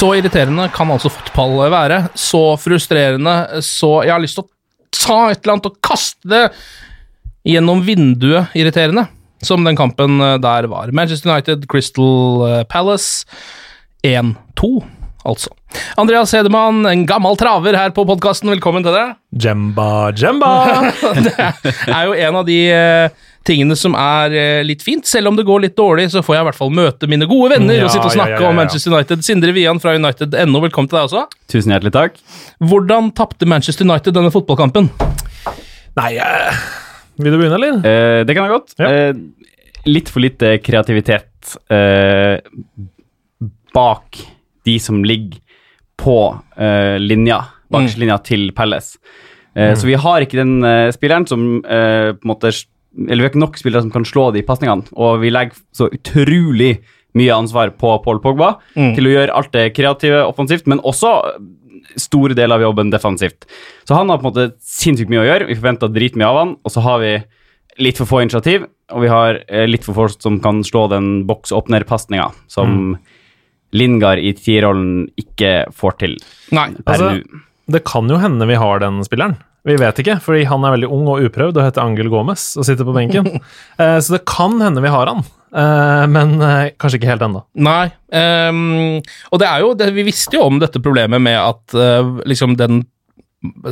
Så irriterende kan altså fotball være. Så frustrerende. Så jeg har lyst til å ta et eller annet og kaste det gjennom vinduet irriterende, som den kampen eh, der var. Manchester United, Crystal eh, Palace 1-2, altså. Andreas Hedemann, en gammel traver her på podkasten, velkommen til deg. Jemba, jemba! det er jo en av de eh, tingene som er eh, litt fint. Selv om det går litt dårlig, så får jeg i hvert fall møte mine gode venner Ja, og sitte og snakke ja, ja, ja. om Manchester United. Sindre Wian fra United.no, velkommen til deg også. Tusen hjertelig takk. Hvordan tapte Manchester United denne fotballkampen? Nei, eh, vil du begynne, eller? Eh, det kan jeg godt. Ja. Eh, litt for lite kreativitet eh, bak de som ligger på eh, linja, bakerste linja til Palace. Mm. Så vi har ikke den spilleren som på en måte Eller vi har ikke nok spillere som kan slå de pasningene, og vi legger så utrolig mye ansvar på Paul Pogba til å gjøre alt det kreative offensivt, men også store deler av jobben defensivt. Så han har på en måte sinnssykt mye å gjøre. Vi forventer dritmye av han, og så har vi litt for få initiativ, og vi har eh, litt for få som kan slå den boks-åpner-pasninga, som Lingard i tierrollen ikke får til Nei. per Altså, nå. Det kan jo hende vi har den spilleren. Vi vet ikke, fordi han er veldig ung og uprøvd og heter Angel Gomez og sitter på benken. Eh, så det kan hende vi har han, Eh, men eh, kanskje ikke helt ennå. Nei. Um, og det er jo det, Vi visste jo om dette problemet med at uh, liksom den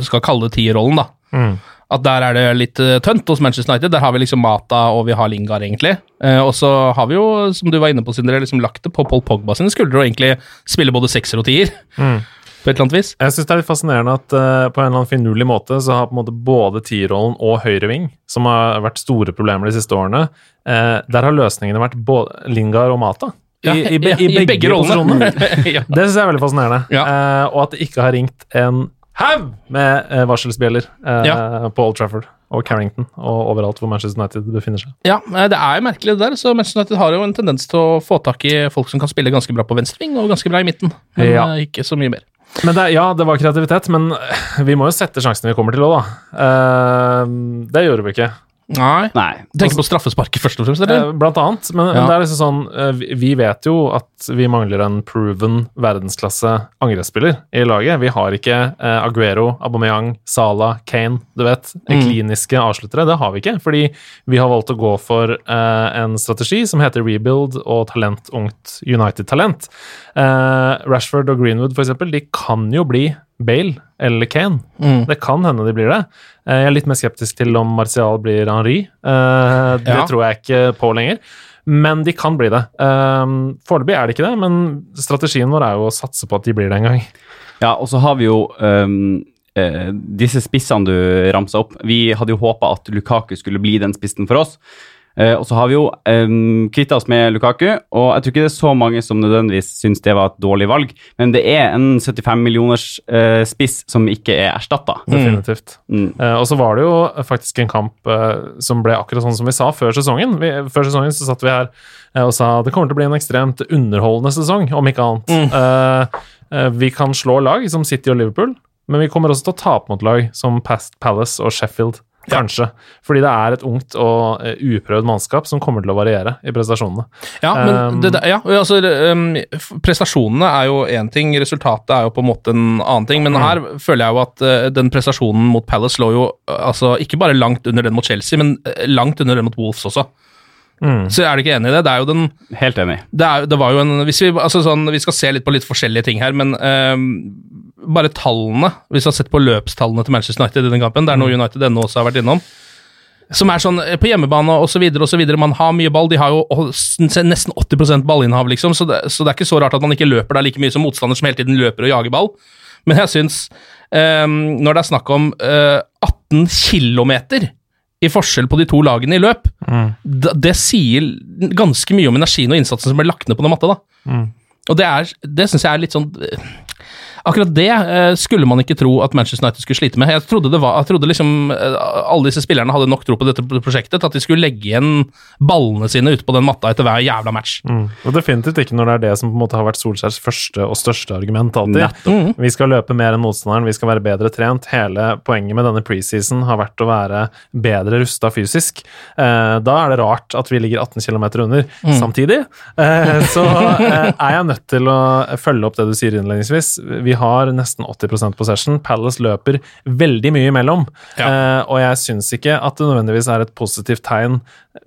Skal kalle det tierrollen, da. Mm. At der er det litt uh, tønt hos Manchester United. Der har vi liksom Mata og vi har Lingard, egentlig. Uh, og så har vi jo, som du var inne på, Sindre, liksom lagt det på Paul Pogba sine skuldre og egentlig spille både sekser og tier. Mm. På et eller annet vis. Jeg syns det er litt fascinerende at uh, på en eller annen finurlig måte så har på en måte både tierrollen og høyreving, som har vært store problemer de siste årene, uh, der har løsningene vært både Lingard og Mata. I, Ja, i, be, i, begge, rollene. ja. Det syns jeg er veldig fascinerende. Ja. Uh, og at det ikke har ringt en haug med varselsbjeller på Old Trafford og Carrington og overalt hvor Manchester United befinner seg. Ja, det er jo merkelig det der. Så Manchester United har jo en tendens til å få tak i folk som kan spille ganske bra på venstreving og ganske bra i midten. Men Ja. ikke så mye mer. Men det, ja, det var kreativitet, men vi må jo sette sjansene vi kommer til òg, da. Uh, det gjorde vi ikke. Nei. Nei. Du tenker på straffesparket først og fremst, eller? Eh, Blant annet. Men, men Ja. det er liksom sånn eh, vi- vet jo at vi mangler en proven verdensklasse angrepsspiller i laget. Vi har ikke eh, Aguero, Aubameyang, Sala, Kane, du vet. Mm. Kliniske avsluttere. Det har vi ikke. Fordi vi har valgt å gå for en strategi som heter rebuild og talent, ungt United-talent. Eh, Rashford og Greenwood, for eksempel, de kan jo bli Bale eller Kane. Mm. Det kan hende de blir det. Eh, Jeg er litt mer skeptisk til om Martial blir Henri. Eh, Det Ja. tror jeg ikke på lenger. Men de kan bli det. Eh, Foreløpig er det ikke det, men strategien vår er jo å satse på at de blir det en gang. Ja, og så har vi jo eh, disse spissene du ramsa opp. Vi hadde jo håpa at Lukaku skulle bli den spissen for oss. Eh, og så har vi jo um, kvitta oss med Lukaku, og jeg tror ikke det er så mange som nødvendigvis syns det var et dårlig valg, men det er en 75 millioners uh, spiss som ikke er erstatta. Definitivt. Mm. Uh, og så var det jo faktisk en kamp uh, som ble akkurat sånn som vi sa før sesongen. Vi, før sesongen så satt vi her og sa det kommer til å bli en ekstremt underholdende sesong, om ikke annet. Eh, eh, vi kan slå lag som City og Liverpool, men vi kommer også til å tape mot lag som Past Palace og Sheffield. Kanskje. Fordi det er et ungt og eh, uprøvd mannskap som kommer til å variere i prestasjonene. Ja, men Um, det, ja, altså, um, prestasjonene er jo én ting, resultatet er jo på en måte en annen ting. Men her føler jeg jo at uh, den prestasjonen mot Palace lå jo uh, altså, ikke bare langt under den mot Chelsea, men langt under den mot Wolves også. Mm. Så er du ikke enig i det? Det er jo den Helt enig. det, er, det var jo en hvis vi, altså sånn, vi skal se litt på litt forskjellige ting her, men ehm, bare tallene Hvis du har sett på løpstallene til Manchester United i den kampen, det er noe United ennå også har vært innom. Som er sånn eh, på hjemmebane så videre. Man har mye ball. De har jo nesten 80% ballinnhav, liksom, så det, så det er ikke så rart at man ikke løper der like mye som motstander som hele tiden løper og jager ball. Men jeg syns, ehm, når det er snakk om eh, 18 km i forskjell på de to lagene i løp, mm. det sier ganske mye om energien og innsatsen som ble lagt ned på den matta. da. Og det, er, det syns jeg er litt sånn eh, Akkurat det eh, skulle man ikke tro at Manchester United skulle slite med. Jeg trodde, det var, jeg trodde liksom eh, alle disse spillerne hadde nok tro på dette prosjektet, at de skulle legge igjen ballene sine ute på den matta etter hver jævla match. Mm. Og definitivt ikke når det er det som på en måte har vært Solskjærs første og største argument alltid. Mm. Vi skal løpe mer enn motstanderen, vi skal være bedre trent. Hele poenget med denne preseason har vært å være bedre rusta fysisk. Eh, da er det rart at vi ligger 18 km under. Samtidig eh, så eh, er jeg nødt til å følge opp det du sier innledningsvis. Vi har nesten 80% possession. Palace løper veldig mye imellom. Eh, og jeg syns ikke at det nødvendigvis er et positivt tegn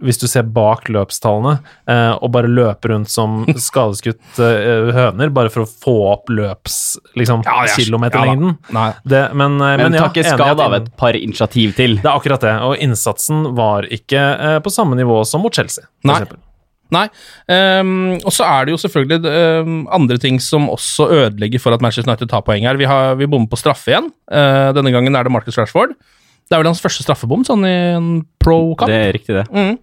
hvis du ser bak løpstallene eh, og bare løper rundt som skadeskutt eh, høner, bare for å få opp løps liksom, Ja, ja, kilometerlengden. ja Det, men, Men, men ja, at skade av et par initiativ til. Det er akkurat det. Og innsatsen var ikke på samme nivå som mot Chelsea, for Nei. eksempel. Nei. Um, og så er det jo selvfølgelig um, andre ting som også ødelegger for at Manchester United tar poeng her. Vi, har, vi bommer på straffe igjen. Uh, denne gangen er det Marcus Rashford. Det er vel hans første straffebom sånn i en pro-kamp. Det er riktig, det. Mm.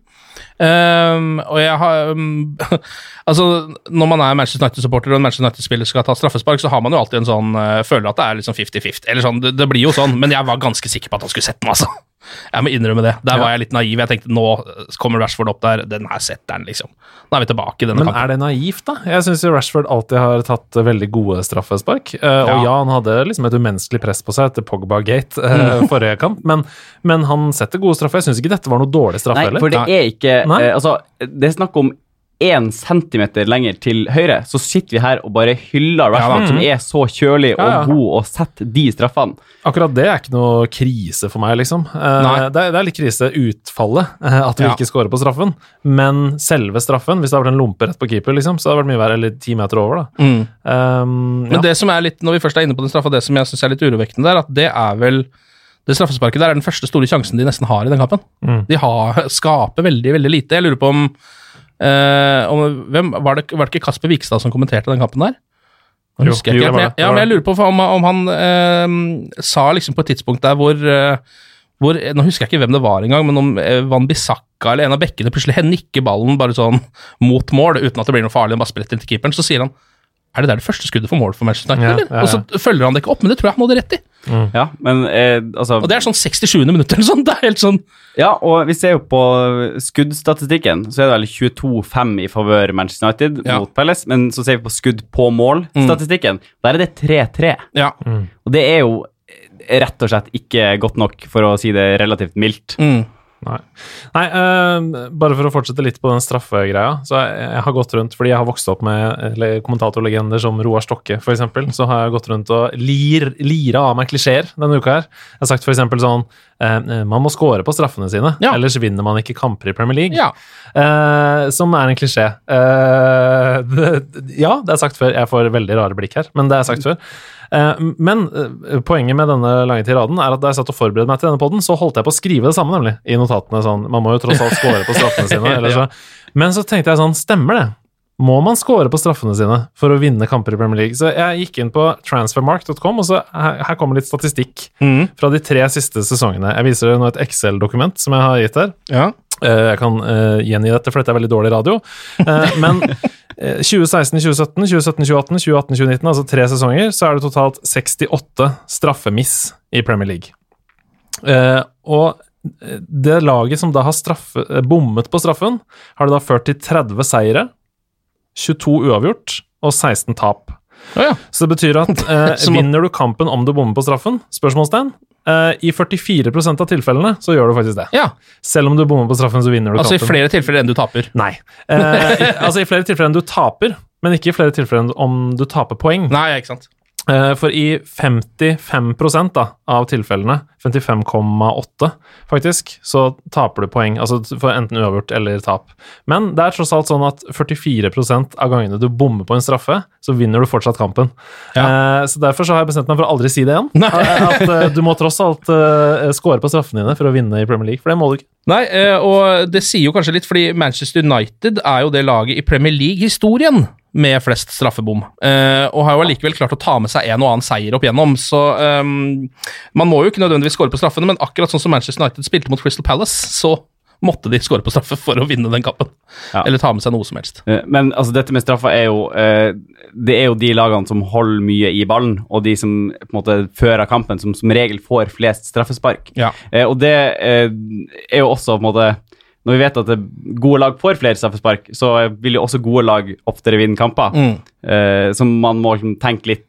Um, og jeg har um, Altså, når man er Manchester United-supporter og en Manchester United-spiller skal ta straffespark, så har man jo alltid en sånn uh, Føler at det er liksom 50-50. Eller sånn, det, det blir jo sånn, men jeg var ganske sikker på at han skulle sette den, altså. Jeg må innrømme det. Der var jeg litt naiv. Jeg tenkte nå kommer Rashford opp der, den her setter han, liksom. Nå er vi tilbake i denne Men kampen. er det naivt, da? Jeg syns Rashford alltid har tatt eh, veldig gode straffespark. Eh, Og Ja. ja, han hadde liksom et umenneskelig press på seg etter Pogba-gate Mm. eh, forrige kamp, men, men han setter gode straffer. Jeg syns ikke dette var noe dårlig straffe Nei, for det er ikke Nei. eh, Altså, det er snakk om én centimeter lenger til høyre, så sitter vi her og bare hyller Rashford, som er så kjølig og Ja, ja. god, og setter de straffene. Akkurat det er ikke noe krise for meg, liksom. Eh, det, er, det er litt krise utfallet, eh, at vi Ja. ikke scorer på straffen. Men selve straffen, hvis det hadde vært en lompe rett på keeper, liksom, så hadde det vært mye verre. Eller ti meter over, da. Mm. Um, Men det som er litt, når vi først er inne på den straffa, det som jeg syns er litt urovekkende der, at det er vel det straffesparket der er den første store sjansen de nesten har i den kampen. Mm. De har, skaper veldig, veldig lite. Jeg lurer på om, om hvem, var, det, var det ikke Kasper Vikstad som kommenterte den kampen der? Jo, jeg jo, men, det ja, men jeg lurer på om, om han uh, sa liksom på et tidspunkt der hvor, uh, hvor Nå husker jeg ikke hvem det var engang, men om eh, Van Bissaka eller en av bekkene plutselig nikker ballen bare sånn mot mål, uten at det blir noe farlig, den bare spretter inn til keeperen, så sier han er det der det første skuddet for mål for Manchester United, Ja, ja, ja. Og så følger han det ikke opp, men det tror jeg han hadde rett i. Ja, men eh, altså Og det er sånn 67. minutt eller sånn. Det er helt sånn Ja, og vi ser jo på skuddstatistikken, så er det vel 22-5 i favør Manchester United Ja. mot Palace, men så ser vi på skudd på mål-statistikken. Der er det 3-3. Ja. Og det er jo rett og slett ikke godt nok, for å si det relativt mildt. Mm. Nei, Nei uh, bare for å fortsette litt på den straffegreia. Så jeg, jeg har gått rundt, fordi jeg har vokst opp med kommentatorlegender som Roar Stokke, f.eks., så har jeg gått rundt og lir, lira av meg klisjeer denne uka her. Jeg har sagt f.eks. sånn uh, Man må score på straffene sine, Ja. ellers vinner man ikke kamper i Premier League. Ja. Uh, som er en klisjé. Eh, det, ja, det er sagt før. Jeg får veldig rare blikk her, men det er sagt før. Eh, men eh, poenget med denne lange tiraden er at da jeg satt og forberedte meg til denne podden, så holdt jeg på å skrive det samme, nemlig, i notatene. sånn, Man må jo tross alt score på straffene sine. Eller så. Men så tenkte jeg sånn, stemmer det? Må man score på straffene sine for å vinne kamper i Premier League. Så jeg gikk inn på transfermark.com, og så her, her kommer litt statistikk fra de tre siste sesongene. Jeg viser dere nå et Excel-dokument som jeg har gitt her. Ja. Eh, Jeg kan eh, gjengi dette, for dette er veldig dårlig radio. Eh, men eh, 2016-2017, 2017-2018, 2018-2019, altså tre sesonger, så er det totalt 68 straffemiss i Premier League. Og det laget som da har straffe, bommet på straffen, har det da ført til 30 seire, 22 uavgjort og 16 tap. Oh, ja. Så det betyr at eh, vinner du kampen om du bommer på straffen? Spørsmålstegn. Eh, I 44% av tilfellene så gjør du faktisk det. ja. Selv om du bommer på straffen, så vinner du Altså i flere tilfeller enn du taper. Nei. Eh, i- altså i flere tilfeller enn du taper, men ikke i flere tilfeller enn om du taper poeng. Nei, ikke sant. Eh, for i 55% da, av tilfellene, 55,8 faktisk, så taper du poeng. Altså for enten uavgjort eller tap. Men det er tross alt sånn at 44% av gangene du bommer på en straffe, så vinner du fortsatt kampen. Eh, så derfor så har jeg bestemt meg for å aldri si det igjen. Nei. At eh, du må tross alt eh, score på straffene dine for å vinne i Premier League, for det må du ikke. Nei, eh, og det sier jo kanskje litt, fordi Manchester United er jo det laget i Premier League-historien med flest straffebom, eh, og har jo allikevel klart å ta med seg en og annen seier opp igjennom, så ehm, man må jo ikke nødvendigvis score på straffene, men akkurat sånn som Manchester United spilte mot Crystal Palace, så måtte de score på straffe for å vinne den kampen. Ja. Eller ta med seg noe som helst. Eh, Men altså, dette med straffa er jo eh, Det er jo de lagene som holder mye i ballen, og de som på en måte fører kampen, som som regel får flest straffespark. Ja. Eh, og det eh, er jo også på en måte Når vi vet at det, gode lag får flere straffespark, så vil jo også gode lag oftere vinne kamper. Mm. Eh, så man må liksom tenke litt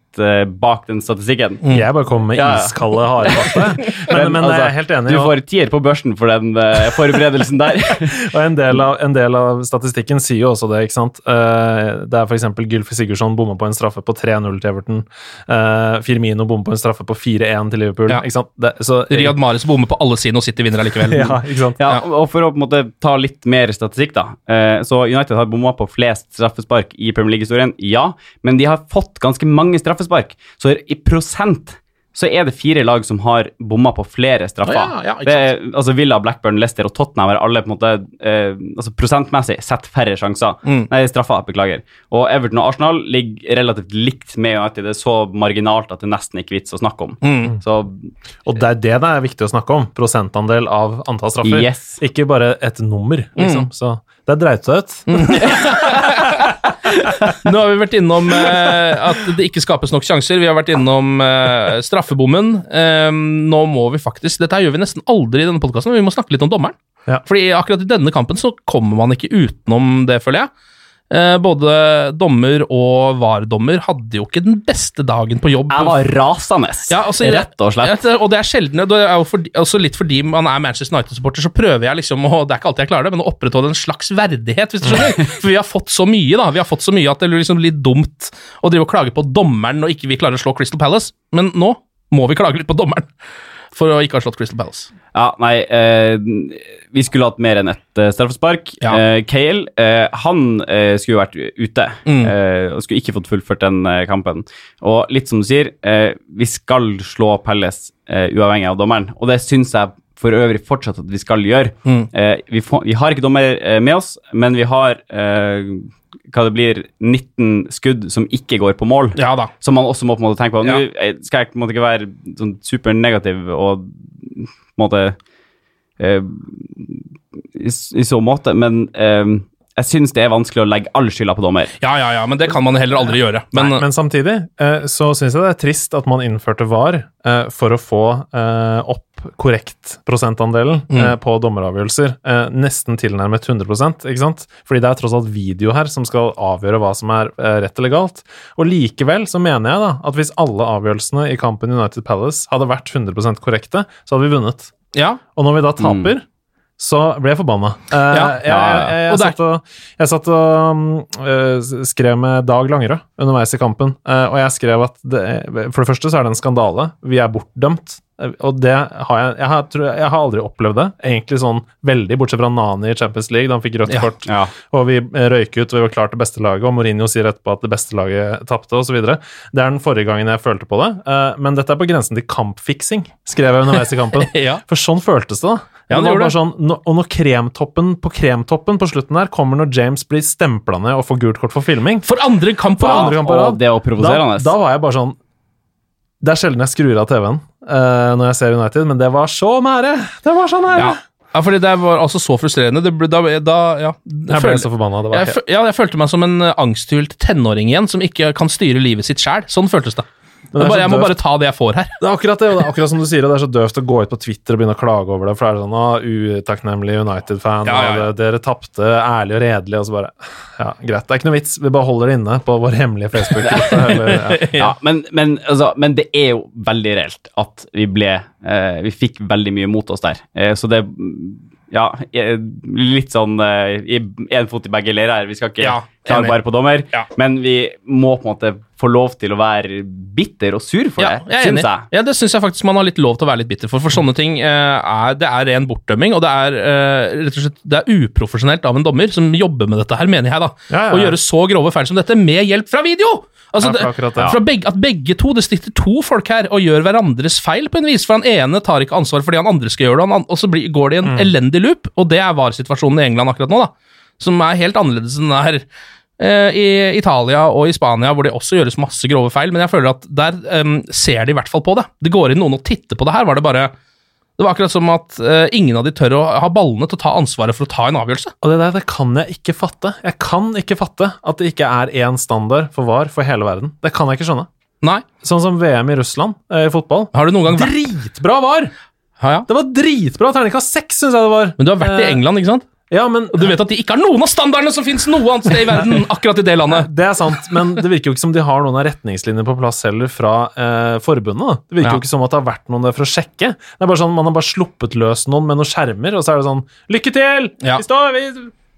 bak den statistikken. Jeg bare kommer med iskalde, harde fakta. Men, men jeg altså, er helt enig. Du får tier på børsen for den eh, forberedelsen der. Og en del, av, en del av statistikken sier jo også det, ikke sant. Eh, det er f.eks. Gylfi Sigurdsson bomma på en straffe på 3-0 til Everton. Eh, Firmino bommer på en straffe på 4-1 til Liverpool. Ja. Ikke sant? Det, så, Riyad Mahrez bommer på alle sine, og City vinner allikevel. ja, ikke sant. Ja, og for å på en måte ta litt mer statistikk, da. Eh, så United har bomma på flest straffespark i Premier League-historien, ja. Men de har fått ganske mange straffespark. Så i prosent så er det fire lag som har bomma på flere straffer. Ja, ja, det er, altså Villa, Blackburn, Leicester og Tottenham har alle på en måte eh, altså prosentmessig sett færre sjanser. Mm. Nei, straffer, beklager. Og Everton og Arsenal ligger relativt likt med United. Det er så marginalt at det nesten ikke er vits å snakke om. Mm. Så Og det er det det er viktig å snakke om. Prosentandel av antall straffer. Yes. Ikke bare et nummer, liksom. Så det dreit seg ut. Nå har vi vært innom eh, at det ikke skapes nok sjanser. Vi har vært innom eh, straffebommen. Eh, nå må vi faktisk Dette her gjør vi nesten aldri i denne podkasten, men vi må snakke litt om dommeren. Ja. Fordi akkurat i denne kampen så kommer man ikke utenom det, føler jeg. Eh, både dommer og VAR-dommer hadde jo ikke den beste dagen på jobb. jeg var rasende, Ja, altså, rett og slett. Og det er sjelden, det er jo fordi, også litt fordi man er Manchester United-supporter, så prøver jeg liksom, og det er ikke alltid jeg klarer det, men å opprettholde en slags verdighet, hvis du skjønner. For vi har fått så mye, da. Vi har fått så mye at det blir liksom litt dumt å drive og klage på dommeren når ikke vi klarer å slå Crystal Palace. Men nå må vi klage litt på dommeren for å ikke ha slått Crystal Palace. Ja, nei, eh, vi skulle hatt mer enn ett eh, straffespark. Ja. Eh, Kale eh, han eh, skulle jo vært ute Mm. eh, og skulle ikke fått fullført den kampen. Og litt som du sier, vi skal slå Pelles uavhengig av dommeren, og det syns jeg for øvrig fortsatt at vi skal gjøre. Mm. Eh, vi, får, vi har ikke dommer med oss, men vi har eh, hva det blir, 19 skudd som ikke går på mål. Ja da. Som man også må på en måte tenke på. Ja. Nå eh, skal jeg på en måte ikke være sånn supernegativ og på en måte eh, i, I så måte, men eh, jeg syns det er vanskelig å legge all skylda på dommer. Ja, ja, ja, men det kan man heller aldri gjøre. Men, Nei, men samtidig eh, så syns jeg det er trist at man innførte VAR eh, for å få eh, opp korrekt prosentandelen Mm. eh, på dommeravgjørelser. Eh, nesten tilnærmet 100 ikke sant? Fordi det er tross alt video her som skal avgjøre hva som er eh, rett eller galt. Og likevel så mener jeg da at hvis alle avgjørelsene i kampen United Palace hadde vært 100% korrekte, så hadde vi vunnet. ja, Og når vi da taper så ble jeg forbanna. Eh, Ja. jeg, jeg, jeg, satt og, jeg satt og eh, skrev med Dag Langerød underveis i kampen, eh, og jeg skrev at det, for det første så er det en skandale. Vi er bortdømt. Og det har jeg jeg har, tror jeg, jeg har aldri opplevd det. Egentlig sånn veldig, bortsett fra Nani i Champions League, da han fikk rødt Ja. kort. Ja. Og vi røyk ut, og vi var klart det beste laget, og Mourinho sier etterpå at det beste laget tapte, osv. Det er den forrige gangen jeg følte på det, eh, men dette er på grensen til kampfiksing, skrev jeg underveis i kampen. Ja. For sånn føltes det, da. Ja, det det var gjorde bare sånn, og når kremtoppen på kremtoppen på slutten der kommer når James blir stempla ned og får gult kort for filming For andre kamp på rad! det da, provoserende. da var jeg bare sånn Det er sjelden jeg skrur av TV-en uh, når jeg ser United, men det var så nære! Det var så nære! Ja. ja, fordi det var altså så frustrerende. Det ble, da, da, ja, Jeg ble så forbanna. Jeg, ja, jeg følte meg som en eh, angsthylt tenåring igjen, som ikke kan styre livet sitt sjæl. Sånn føltes det. Men bare, jeg må bare ta det jeg får her. Det er akkurat det, og det er akkurat som du sier, det er så døvt å gå ut på Twitter og begynne å klage over det, for det er sånn å, utakknemlig United-fan, Ja, ja, ja. dere tapte ærlig og redelig, og så bare Ja, greit, det er ikke noe vits, vi bare holder det inne på vår hemmelige Facebook-gruppe. ja. Ja, men, men, altså, men det er jo veldig reelt at vi ble eh, Vi fikk veldig mye mot oss der. Eh, så det ja, eh, litt sånn én fot i begge leirer. Vi skal ikke Ja, klage bare på dommer, Ja. men vi må på en måte få lov til å være bitter og sur for Ja, det, jeg syns jeg. Ja, det syns jeg faktisk man har litt lov til å være litt bitter for. For sånne ting eh, er Det er ren bortdømming, og det er eh, rett og slett Det er uprofesjonelt av en dommer som jobber med dette her, mener jeg, da. Ja, ja, ja. Å gjøre så grove feil som dette med hjelp fra video! Altså, Ja, det, akkurat fra begge, At begge to, det sitter to folk her og gjør hverandres feil på en vis. For han ene tar ikke ansvar fordi han andre skal gjøre det, og så blir, går det i en elendig loop, og det er VAR-situasjonen i England akkurat nå, da. Som er helt annerledes enn den er eh, i Italia og i Spania, hvor det også gjøres masse grove feil, men jeg føler at der em, ser de i hvert fall på det. Det går inn noen og titter på det her, var det bare Det var akkurat som at uh, ingen av de tør å ha ballene til å ta ansvaret for å ta en avgjørelse. Og det der det kan jeg ikke fatte. Jeg kan ikke fatte at det ikke er én standard for VAR for hele verden. Det kan jeg ikke skjønne. Nei. Sånn som VM i Russland uh, i fotball. Har du noen gang vært Dritbra VAR! ja, ja. Det var dritbra! Terningkast seks, syns jeg det var. Men du har vært i Eh, England, ikke sant? Ja, men Og du vet at de ikke har noen av standardene som finnes noe annet sted i verden, akkurat i det landet. Det er sant, men det virker jo ikke som de har noen av retningslinjene på plass heller fra eh, forbundet. Det virker Ja. jo ikke som at det har vært noen der for å sjekke. Det er bare sånn, Man har bare sluppet løs noen med noen skjermer, og så er det sånn Lykke til! Ja. Vi står vi,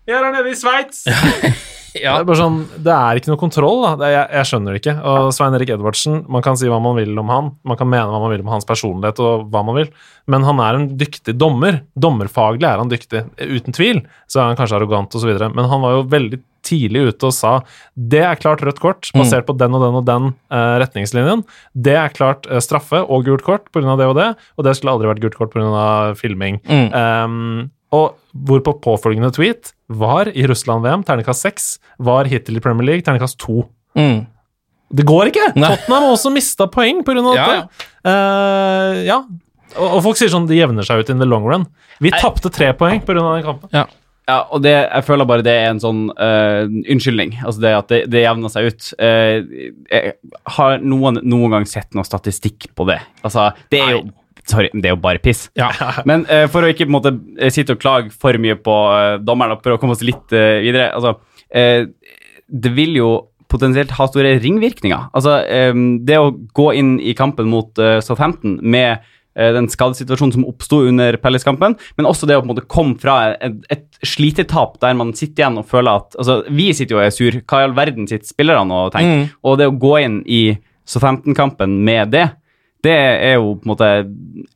vi er her nede i Sveits! Ja. Det er bare sånn, det er ikke noe kontroll. da. Det er, jeg, jeg skjønner det ikke. Og Svein Erik Edvardsen, man kan si hva man vil om han, man kan mene hva man vil om hans personlighet og hva man vil, men han er en dyktig dommer. Dommerfaglig er han dyktig, uten tvil. Så er han kanskje arrogant osv., men han var jo veldig tidlig ute og sa det er klart rødt kort, basert på den og den og den eh, retningslinjen. Det er klart eh, straffe og gult kort pga. det og det, og det skulle aldri vært gult kort pga. filming. Mm. Um, og hvorpå påfølgende tweet var i Russland-VM, terningkast 6, var hittil i Premier League, terningkast 2. Mm. Det går ikke! Nei. Tottenham har også mista poeng pga. Ja, dette. Uh, ja. Og, og folk sier sånn det jevner seg ut in the long run. Vi tapte tre poeng pga. den kampen. Ja. Ja, og det, jeg føler bare det er en sånn uh, unnskyldning. Altså det at det, det jevner seg ut. Uh, jeg har noen noen gang sett noe statistikk på det? Altså, det er jo Sorry, det er jo bare piss. Ja. Men uh, for å ikke på en måte eh, sitte og klage for mye på uh, dommeren og prøve å komme oss litt uh, videre altså, eh, Det vil jo potensielt ha store ringvirkninger. Altså, um, det å gå inn i kampen mot Southampton med eh, den skadesituasjonen som oppsto under Pelles-kampen, men også det å på en måte komme fra et, et slitetap der man sitter igjen og føler at altså, Vi sitter jo og er sur. Hva i all verden sitter spillerne og tenker? Mm. Og det å gå inn i Southampton-kampen med det, det er jo på en måte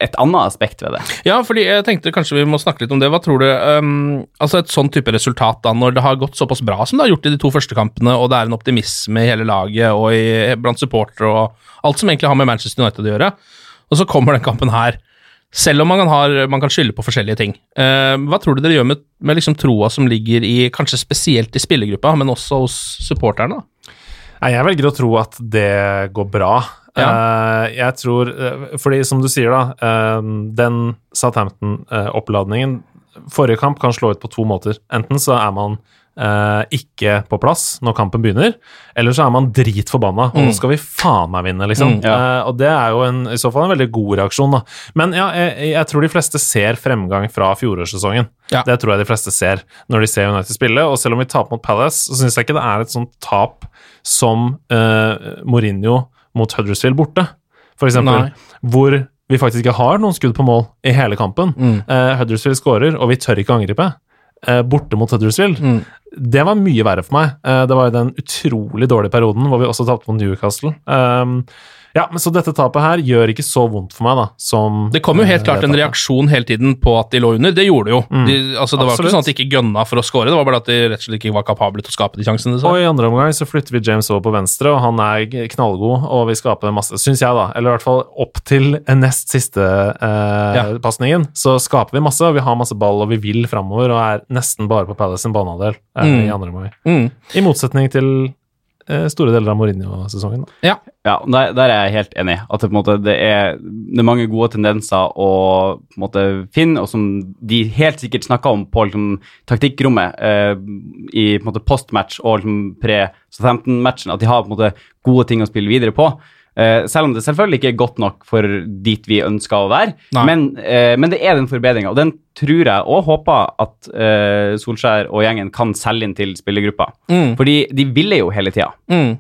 et annet aspekt ved det. Ja, fordi jeg tenkte kanskje vi må snakke litt om det. Hva tror du um, Altså et sånn type resultat, da, når det har gått såpass bra som det har gjort i de to første kampene, og det er en optimisme i hele laget og i, blant supportere og alt som egentlig har med Manchester United å gjøre, og så kommer den kampen her. Selv om man kan, har, man kan skylde på forskjellige ting. Uh, hva tror du dere gjør med, med liksom troa som ligger i kanskje spesielt i spillergruppa, men også hos supporterne? da? Nei, jeg velger å tro at det går bra. Ja. Uh, jeg tror eh, Fordi, som du sier, da uh, Den Southampton-oppladningen Forrige kamp kan slå ut på to måter. Enten så er man Uh, ikke på plass når kampen begynner, eller så er man dritforbanna, og nå skal vi faen meg vinne, liksom. Mm, ja. uh, og det er jo en, i så fall en veldig god reaksjon, da. Men ja, jeg, jeg tror de fleste ser fremgang fra fjorårssesongen. Ja. Det tror jeg de fleste ser når de ser United spille. Og selv om vi taper mot Palace, så syns jeg ikke det er et sånt tap som uh, Mourinho mot Huddersfield borte, eksempel. Hvor vi faktisk ikke har noen skudd på mål i hele kampen. Mm. Uh, Huddersfield skårer, og vi tør ikke angripe. eh, borte mot Huddersfield. Mm. Det var mye verre for meg. Det var jo den utrolig dårlige perioden hvor vi også tapte mot Newcastle. Um, Ja, men Så dette tapet her gjør ikke så vondt for meg, da, som Det kom jo helt eh, klart en tapet. reaksjon hele tiden på at de lå under. Det gjorde det jo. Mm. De, altså, det var ikke sånn at de ikke gønna for å score, det var bare at de rett og slett ikke var kapable til å skape de sjansene. Og i andre omgang så flytter vi James over på venstre, og han er knallgod og vi skaper masse, syns jeg, da. Eller i hvert fall opp til nest siste eh, Ja. pasningen. Så skaper vi masse, og vi har masse ball, og vi vil framover, og er nesten bare på Palace sin banehalvdel eh, Mm. i andre omgang. Mm. I motsetning til store deler av Mourinho-sesongen. Ja. Ja, der, der er jeg helt enig. At det, på en måte, det, er, det er mange gode tendenser å på en måte finne, og som de helt sikkert snakka om på liksom, taktikkrommet eh, i på en måte, postmatch og liksom, pre-15-matchen, at de har på en måte, gode ting å spille videre på. Eh, selv om det selvfølgelig ikke er godt nok for dit vi ønsker å være. Men, uh, men det er den forbedringa, og den tror jeg og håper at uh, Solskjær og gjengen kan selge inn til spillergruppa. Mm. Fordi de ville jo hele tida. Mm.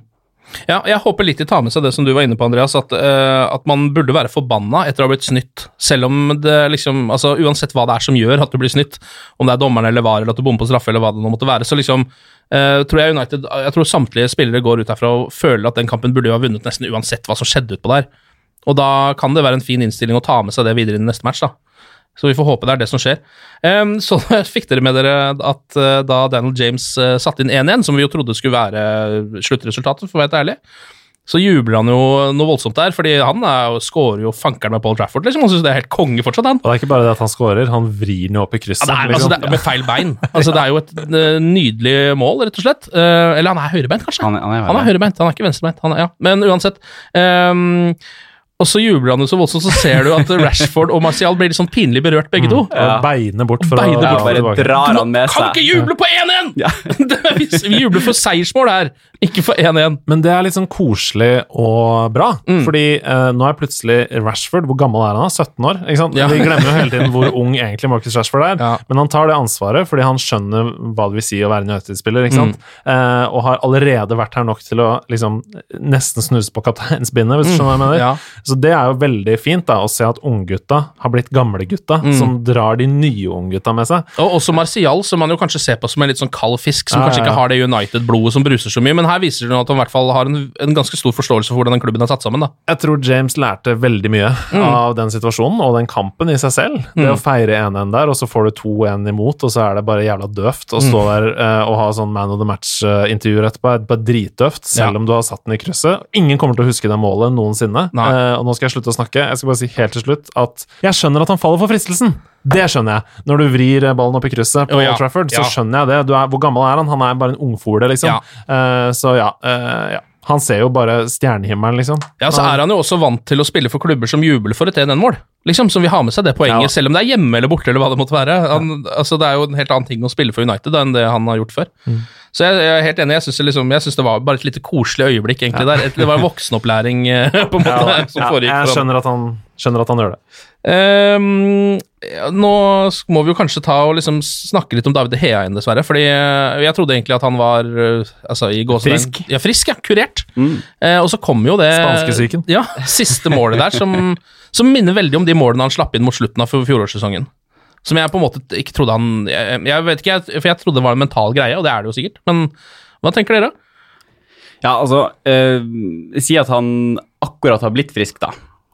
Ja, jeg håper litt de tar med seg det som du var inne på, Andreas, at, uh, at man burde være forbanna etter å ha blitt snytt, selv om det liksom altså Uansett hva det er som gjør at du blir snytt, om det er dommeren eller var, eller at du bommer på straffe, eller hva det nå måtte være, så liksom uh, tror jeg United Jeg tror samtlige spillere går ut herfra og føler at den kampen burde jo ha vunnet nesten uansett hva som skjedde utpå der. Og da kan det være en fin innstilling å ta med seg det videre i neste match, da. Så vi får håpe det er det som skjer. Um, så fikk dere med dere at eh, da Daniel James eh, satte inn 1-1, som vi jo trodde skulle være sluttresultatet, for å være helt ærlig, så jubler han jo noe voldsomt der, fordi han er, jo- scorer jo fankeren med Paul Trafford, liksom. Han syns det er helt konge fortsatt, han. Og det er ikke bare det at han scorer, han vrir den opp i krysset. Ja, det er, liksom. altså, det er med feil bein. Altså, det er jo et eh, nydelig mål, rett og slett. Eller han er høyrebeint, kanskje? Han, er- han er, Han høyrebeint, han er ikke venstrebeint. Han er, ja. Men uansett. ehm, og så jubler han jo så voldsomt, så ser du at Rashford og Martial blir litt sånn pinlig berørt, begge to. Og beiner bort for Beine å bort. bare drar han med Kan seg. ikke juble på 1-1! Det er- vi, jubler for seiersmål her, ikke for 1-1. Men det er litt sånn koselig og bra, fordi eh, nå er plutselig Rashford Hvor gammel er han? da? 17 år? ikke sant? Ja. Vi glemmer jo hele tiden hvor ung egentlig Marcus Rashford er, Ja. men han tar det ansvaret fordi han skjønner hva det vil si å være en United-spiller, ikke sant? Eh, og har allerede vært her nok til å liksom nesten snuse på kapteinsbindet, hvis du skjønner hva jeg mener. Ja. Så det er jo veldig fint da, å se at unggutta har blitt gamlegutta, som drar de nye unggutta med seg. Og også Martial, som man jo kanskje ser på som en litt sånn kald fisk, som Ja, kanskje ja, ja. ikke har det United-blodet som bruser så mye, men her viser det at han i hvert fall har en, en ganske stor forståelse for hvordan den klubben er satt sammen, da. Jeg tror James lærte veldig mye av den situasjonen og den kampen i seg selv. Det å feire 1-1 der, og så får du 2-1 imot, og så er det bare jævla døvt å stå der uh, og ha sånn Man of the Match-intervjuer etterpå. Det er bare dritdøvt, selv om du har satt den i krysset. Ingen kommer til å huske det målet noensinne. Nei. Eh, og nå skal jeg slutte å snakke. Jeg skal bare si helt til slutt at jeg skjønner at han faller for fristelsen. Det skjønner jeg. Når du vrir ballen opp i krysset på oh, ja. Old Trafford, så Ja. skjønner jeg det. Du er, hvor gammel er han? Han er bare en ungfole, liksom. Ja. Uh, så ja, Uh, ja. Han ser jo bare stjernehimmelen, liksom. Ja, så er han jo også vant til å spille for klubber som jubler for et 1-1-mål. Liksom, Som vil ha med seg det poenget, Ja. selv om det er hjemme eller borte, eller hva det måtte være. Han, altså, det er jo en helt annen ting å spille for United da, enn det han har gjort før. Så jeg, jeg er helt enig. Jeg syns liksom, det var bare et lite koselig øyeblikk, egentlig. der. Et, det var en voksenopplæring, eh, på en måte, som Ja, foregikk. jeg skjønner at, han, skjønner at han gjør det. Ja, nå må vi jo kanskje ta og liksom snakke litt om David De Hea igjen, dessverre. Fordi eh, jeg trodde egentlig at han var eh, altså, i gåsetegn- Frisk. Ja, frisk, ja. Kurert. Eh, og så kom jo det Spanskesyken. Ja, siste målet der, som, som minner veldig om de målene han slapp inn mot slutten av fjorårssesongen. Som jeg på en måte ikke trodde han Jeg, jeg vet ikke, jeg, for jeg trodde det var en mental greie, og det er det jo sikkert. Men hva tenker dere? Ja, altså eh, Si at han akkurat har blitt frisk, da.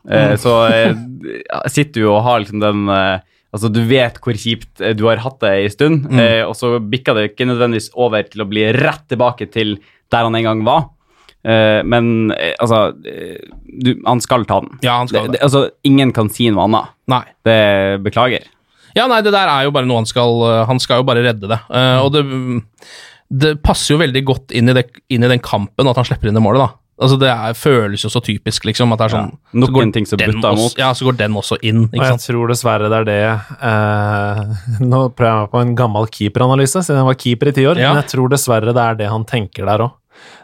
Eh, Så eh, sitter du og har liksom den eh, Altså, du vet hvor kjipt du har hatt det en stund, eh, og så bikker det ikke nødvendigvis over til å bli rett tilbake til der han en gang var. Men altså du, Han skal ta den. Ja, han skal det, det, altså, ingen kan si noe annet. Nei. Det beklager. Ja, nei, det der er jo bare noe han skal Han skal jo bare redde det. Og det, det passer jo veldig godt inn i, det, inn i den kampen at han slipper inn det målet, da. Altså, Det er, føles jo så typisk, liksom. At det er sånn Ja, nok så går en ting som også- imot. Ja, så går den også inn, Og jeg sant. tror dessverre det er det eh, Nå prøver jeg meg på en gammel keeperanalyse, siden jeg var keeper i ti år. Ja. Men jeg tror dessverre det er det han tenker der òg.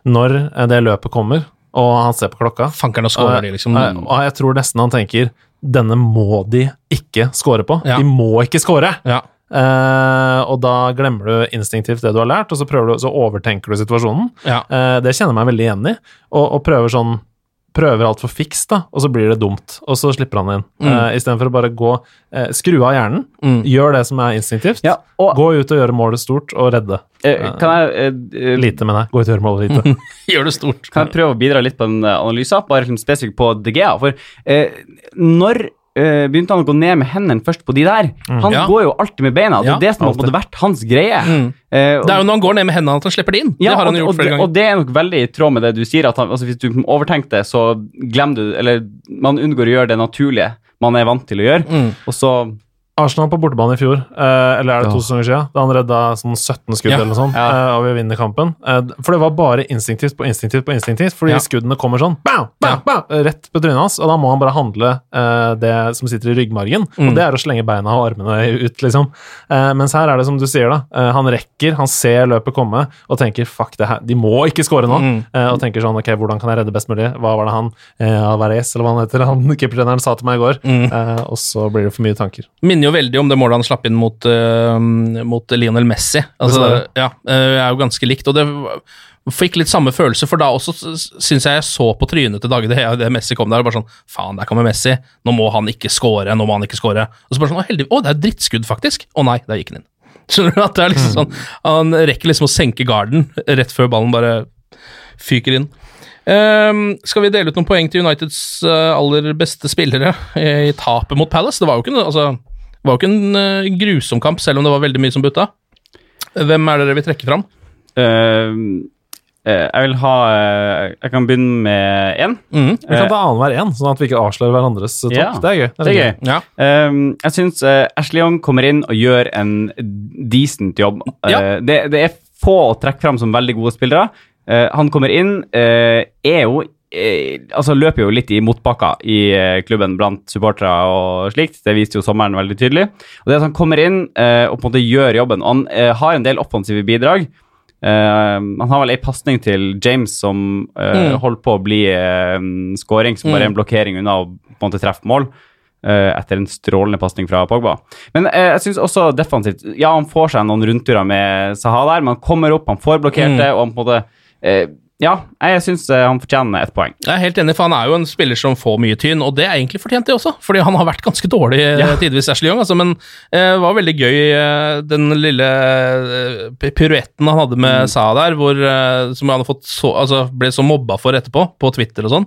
Når eh, det løpet kommer, og han ser på klokka Fankeren og skårer de, liksom. og, og jeg tror nesten han tenker denne må de ikke score på. Ja. De må ikke score! Ja. Eh, og da glemmer du instinktivt det du har lært, og så, du, så overtenker du situasjonen. Ja. Uh, det kjenner jeg meg veldig igjen i. Og, og prøver sånn prøver altfor fiks, da, og så blir det dumt, og så slipper han inn. Mm. Uh, Istedenfor å bare gå uh, Skru av hjernen, Mm. gjør det som er instinktivt. Ja, og Gå ut og gjøre målet stort og redde. Uh, kan jeg eh, eh, Lite, mener jeg. Gå ut og gjøre målet lite. Gjør det stort. Kan jeg prøve å bidra litt på den eh, analysen, bare liksom spesifikt på DGA? For eh, når eh, begynte han å gå ned med hendene først på de der? Han Ja. går jo alltid med beina. Det er Ja, det som har på vært hans greie. Mm. Eh, og- Det er jo når han går ned med hendene at han slipper det inn. ja, det har han og, gjort flere ganger. og det er nok veldig i tråd med det du sier, at han, altså, hvis du overtenker det, så glemmer du Eller man unngår å gjøre det naturlige man er vant til å gjøre, Mm. og så Arsenal på bortebane i fjor, eh, eller er det to sesonger siden, da han redda sånn 17 skudd Ja. eller noe sånt, Ja. eh, og vi vinner kampen. Eh, for det var bare instinktivt på instinktivt på instinktivt, fordi Ja. skuddene kommer sånn bam, bam, bam, rett på trynet hans, og da må han bare handle eh, det som sitter i ryggmargen, Mm. og det er å slenge beina og armene ut, liksom. Eh, mens her er det som du sier, da. Eh, han rekker, han ser løpet komme, og tenker fuck det her, de må ikke score nå. Mm. Eh, og tenker sånn ok, hvordan kan jeg redde best mulig? Hva var det han eh, Alvarez, eller hva han heter, han keepertreneren sa til meg i går? Mm. Eh, og så blir det for mye tanker. Minner jo veldig om det målet han slapp inn mot, uh, mot Lionel Messi. Altså, ja, uh, er jo ganske likt. Og det fikk litt samme følelse, for da også syns jeg jeg så på trynet til Dage det, Messi kom der, og bare sånn Faen, der kommer Messi. Nå må han ikke score, nå må han ikke score. Og så bare sånn Å, heldig, å det er drittskudd, faktisk. Å nei, der gikk han inn. Skjønner du? at det er liksom sånn Han rekker liksom å senke garden rett før ballen bare fyker inn. Um, skal vi dele ut noen poeng til Uniteds eh, aller beste spillere i tapet mot Palace? Det var jo ikke, noe- altså, det var jo ikke en eh, grusom kamp, selv om det var veldig mye som butta. Hvem er det dere vil trekke fram? Uh, eh, Jeg vil ha Jeg kan begynne med én. Mhm. Vi kan ta annenhver én, sånn at vi ikke avslører hverandres topp. Ja, det er gøy. Det er gøy. Ja. Um, jeg syns Ashley Young kommer inn og gjør en decent jobb. Ja. Uh, det, det er få å trekke fram som veldig gode spillere. Uh, han kommer inn, uh, er jo altså løper jo litt i motbakka i eh, klubben blant supportere og slikt. Det viste jo sommeren veldig tydelig. Og det at han kommer inn eh, og på en måte gjør jobben og Han eh, har en del offensive bidrag. Eh, han har vel ei pasning til James som eh, Mm. holder på å bli eh, scoring, som bare er en blokkering unna å på en måte treffe mål. eh, etter en strålende pasning fra Pogba. Men eh, jeg synes også defensivt Ja, han får seg noen rundturer med Saha der, men han kommer opp, han får blokkert det, og han på en måte eh, Ja, jeg syns han fortjener et poeng. Jeg er helt enig, for han er jo en spiller som får mye tyn, og det er egentlig fortjent, det også. Fordi han har vært ganske dårlig eh, Ja. tidvis, Ashley Young. Altså, men det var veldig gøy, eh, den lille eh, piruetten han hadde med Sa der, hvor, eh, som han fått så, altså, ble så mobba for etterpå, på Twitter og sånn.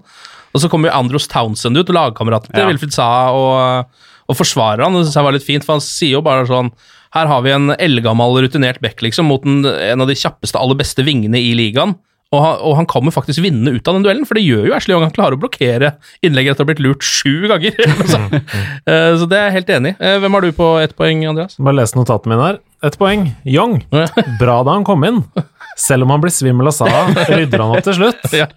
Og så kommer jo Andros Townsend ut, lagkameraten til Ja. Wilfred Saha, og, og forsvarer han. Det synes jeg var litt fint, for han sier jo bare sånn Her har vi en eldgammel, rutinert back, liksom, mot en, en av de kjappeste, aller beste vingene i ligaen. Og han, og han kommer faktisk vinne ut av den duellen, for det gjør jo Ashley Young. Han klarer å blokkere innlegget etter å ha blitt lurt sju ganger. så, Eh, det er jeg helt enig i. Eh, Hvem har du på ett poeng, Andreas? Bare lese notatene mine her. Ett poeng. Young. Bra da han kom inn. Selv om han blir svimmel og sa rydder han opp til slutt. Ja.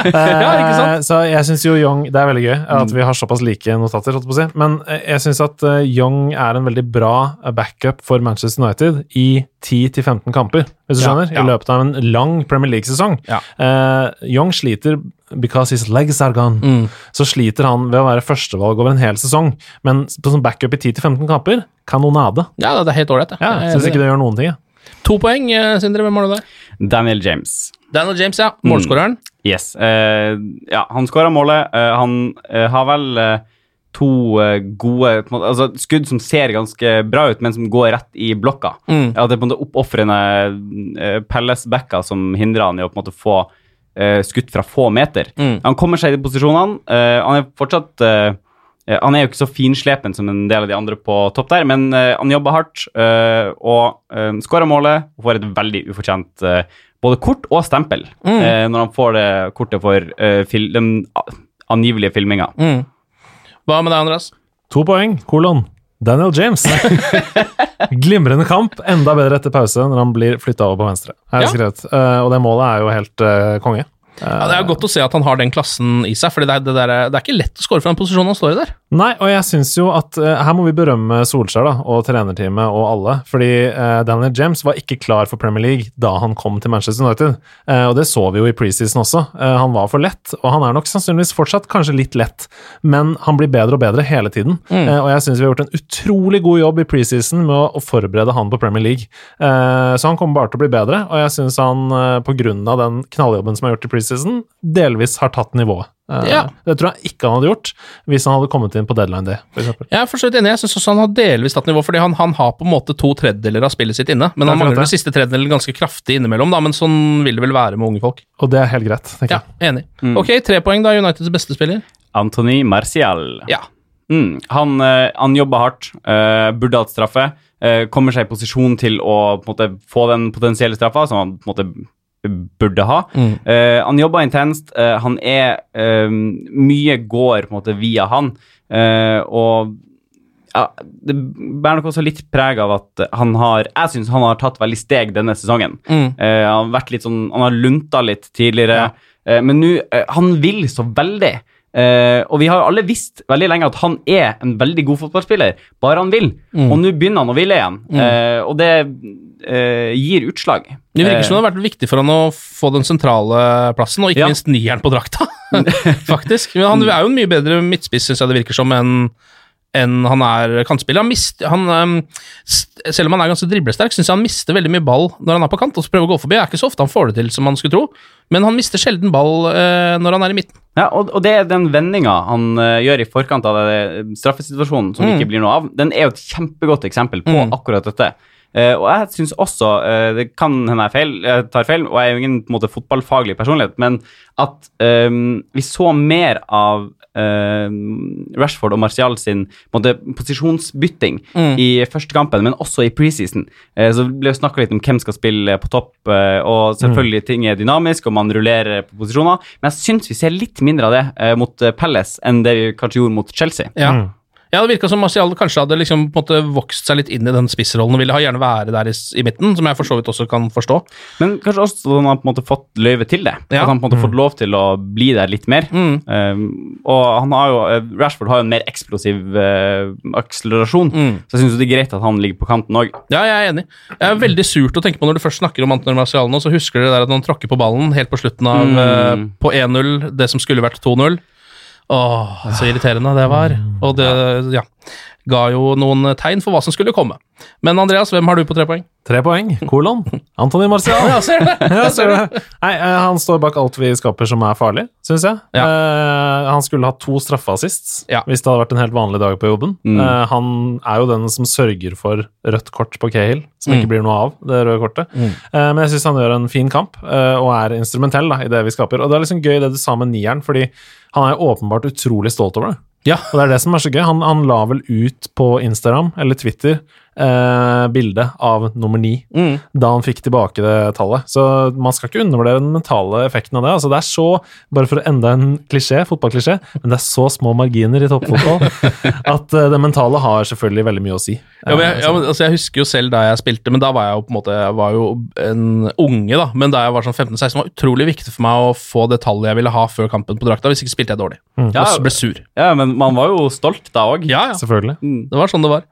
Ja? Eh, Så jeg syns jo Young Det er veldig gøy at vi har såpass like notater, si. Men eh, jeg syns at eh, Young er en veldig bra backup for Manchester United i 10-15 kamper, hvis du skjønner, ja. i løpet av en lang Premier League-sesong. Young sliter because his legs are gone. Mm. Så sliter han ved å være førstevalg over en hel sesong, men på sånn backup i 10-15 kamper, kanonade. Ja, det er helt ålreit. Ja, Jeg Syns ikke det gjør noen ting. Ja. To poeng, eh, Sindre. Hvem har du der? Daniel James. Daniel James, ja. Målskåreren. Yes. Uh, ja, han skåra målet. Uh, han uh, har vel to gode altså, skudd som ser ganske bra ut, men som går rett i blokka. Mm. Ja, det er på en måte oppofrende uh, Pelles-backer som hindrer han i å på en måte få skutt fra få meter. Mm. Han kommer seg i de posisjonene. eh, han er fortsatt eh, eh, Han er jo ikke så finslepen som en del av de andre på topp der, men eh, han jobber hardt uh, og uh, skårer målet og får et veldig ufortjent eh, både kort og stempel Mm. eh, når han får det kortet for eh, fil den angivelige filminga. Mm. Hva med deg, Andreas? To poeng, kolon. Daniel James. Glimrende kamp. Enda bedre etter pause når han blir flytta over på venstre. Ja. Eh, og det målet er jo helt uh, konge. Ja, det er godt å se at han har den klassen i seg, for det, det, det er ikke lett å score fra den posisjonen han står i der. Nei, og jeg syns jo at eh, her må vi berømme Solskjær da, og trenerteamet og alle. Fordi uh, Daniel James var ikke klar for Premier League da han kom til Manchester United. Uh, og det så vi jo i preseason også. Uh, han var for lett, og han er nok sannsynligvis fortsatt kanskje litt lett, men han blir bedre og bedre hele tiden. Eh, og jeg syns vi har gjort en utrolig god jobb i preseason med å, å forberede han på Premier League. Så han kommer bare til å bli bedre, og jeg syns han på grunn av den knalljobben som er gjort i preseason, preseason delvis har tatt nivået. Eh, Ja. Det tror jeg ikke han hadde gjort hvis han hadde kommet inn på deadline day, for eksempel. Jeg er for så vidt enig. Jeg syns også han har delvis tatt nivå, fordi han, han har på en måte to tredjedeler av spillet sitt inne. Men han mangler den siste tredjedelen ganske kraftig innimellom, da, men sånn vil det vel være med unge folk. Og det er helt greit, tenker Ja, jeg. enig. Ok, tre poeng, da. Uniteds beste spiller. Anthony Marcial. Ja. Mm, han, eh, han jobber hardt, eh, burde hatt straffe. eh, kommer seg i posisjon til å på en måte, få den potensielle straffa, som han på en måte burde ha. Eh, han jobber intenst. Uh, han er uh, Mye går på en måte via han. og ja, det bærer nok også litt preg av at han har Jeg syns han har tatt veldig steg denne sesongen. Mm. Han har vært litt sånn Han har lunta litt tidligere, eh, men nå Han vil så veldig. Uh, og vi har jo alle visst veldig lenge at han er en veldig god fotballspiller, bare han vil. Mm. Og nå begynner han å ville igjen, eh, og det eh, gir utslag. Det virker Eh, som det har vært viktig for han å få den sentrale plassen, og ikke Ja. minst nieren på drakta, faktisk. Men han er jo en mye bedre midtspiss, syns jeg det virker som, enn enn han er kantspiller. Han mist, han, ehm, selv om han er ganske driblesterk, syns jeg han mister veldig mye ball når han er på kant og så prøver å gå forbi. Det er ikke så ofte han får det til som man skulle tro, men han mister sjelden ball eh, når han er i midten. Ja, og, og det er den vendinga han uh, gjør i forkant av det straffesituasjonen som Mm. ikke blir noe av, den er jo et kjempegodt eksempel på Mm. akkurat dette. Eh, og jeg syns også, uh, det kan hende jeg, feil, jeg tar feil, og jeg er jo ingen på en måte, fotballfaglig personlighet, men at um, vi så mer av uh, Rashford og Martial sin på måte, posisjonsbytting Mm. i første kampen, men også i preseason. så så ble det snakka litt om hvem skal spille på topp, og selvfølgelig ting er dynamisk, og man rullerer på posisjoner, men jeg syns vi ser litt mindre av det mot Palace enn det vi kanskje gjorde mot Chelsea. Ja. Mm. Ja, det virka som Marcial kanskje hadde liksom på en måte vokst seg litt inn i den spissrollen og ville ha gjerne være der i, i midten, som jeg for så vidt også kan forstå. Men kanskje også at han har på en måte fått løyve til det. Ja. At han på en måte fått lov til å bli der litt mer. Mm. Um, og han har jo, eh, Rashford har jo en mer eksplosiv uh, akselerasjon, Mm. så jeg syns det er greit at han ligger på kanten òg. Ja, jeg er enig. Det er veldig surt å tenke på når du først snakker om Antonin Marcial nå, så husker dere der at han tråkker på ballen helt på slutten av Mm. eh, på 1-0, det som skulle vært 2-0. Åh, så irriterende det var. Og det, ja, ga jo noen tegn for hva som skulle komme. Men Andreas, hvem har du på tre poeng? Tre poeng. Kolon. Antony Marcial. Ja, ser? Ja, ser du. Nei, eh, han står bak alt vi skaper som er farlig, syns jeg. Ja. Uh, han skulle hatt to straffeassist Ja. hvis det hadde vært en helt vanlig dag på jobben. Mm. Uh, han er jo den som sørger for rødt kort på Cahill, som Mm. ikke blir noe av, det røde kortet. Mm. Uh, men jeg syns han gjør en fin kamp, og er instrumentell da, i det vi skaper. Og det er liksom gøy det du sa med nieren, fordi han er åpenbart utrolig stolt over det. Ja. Og det er det som er så gøy. Han, han la vel ut på Instagram eller Twitter eh, bilde av nummer ni Mm. da han fikk tilbake det tallet. Så man skal ikke undervurdere den mentale effekten av det. Altså, det er så, bare for enda en klisjé, fotballklisjé, men det er så små marginer i toppfotball at eh, det mentale har selvfølgelig veldig mye å si. Ja, men jeg, Eh, ja, men, altså, jeg husker jo selv da jeg spilte, men da var jeg jo på en måte Jeg var jo en unge, da. Men da jeg var sånn 15-16, var det utrolig viktig for meg å få det tallet jeg ville ha før kampen på drakta. Hvis ikke spilte jeg dårlig. Ja. Og ble sur. Ja, men man var jo stolt da òg. Ja, ja. Selvfølgelig. Det var sånn det var.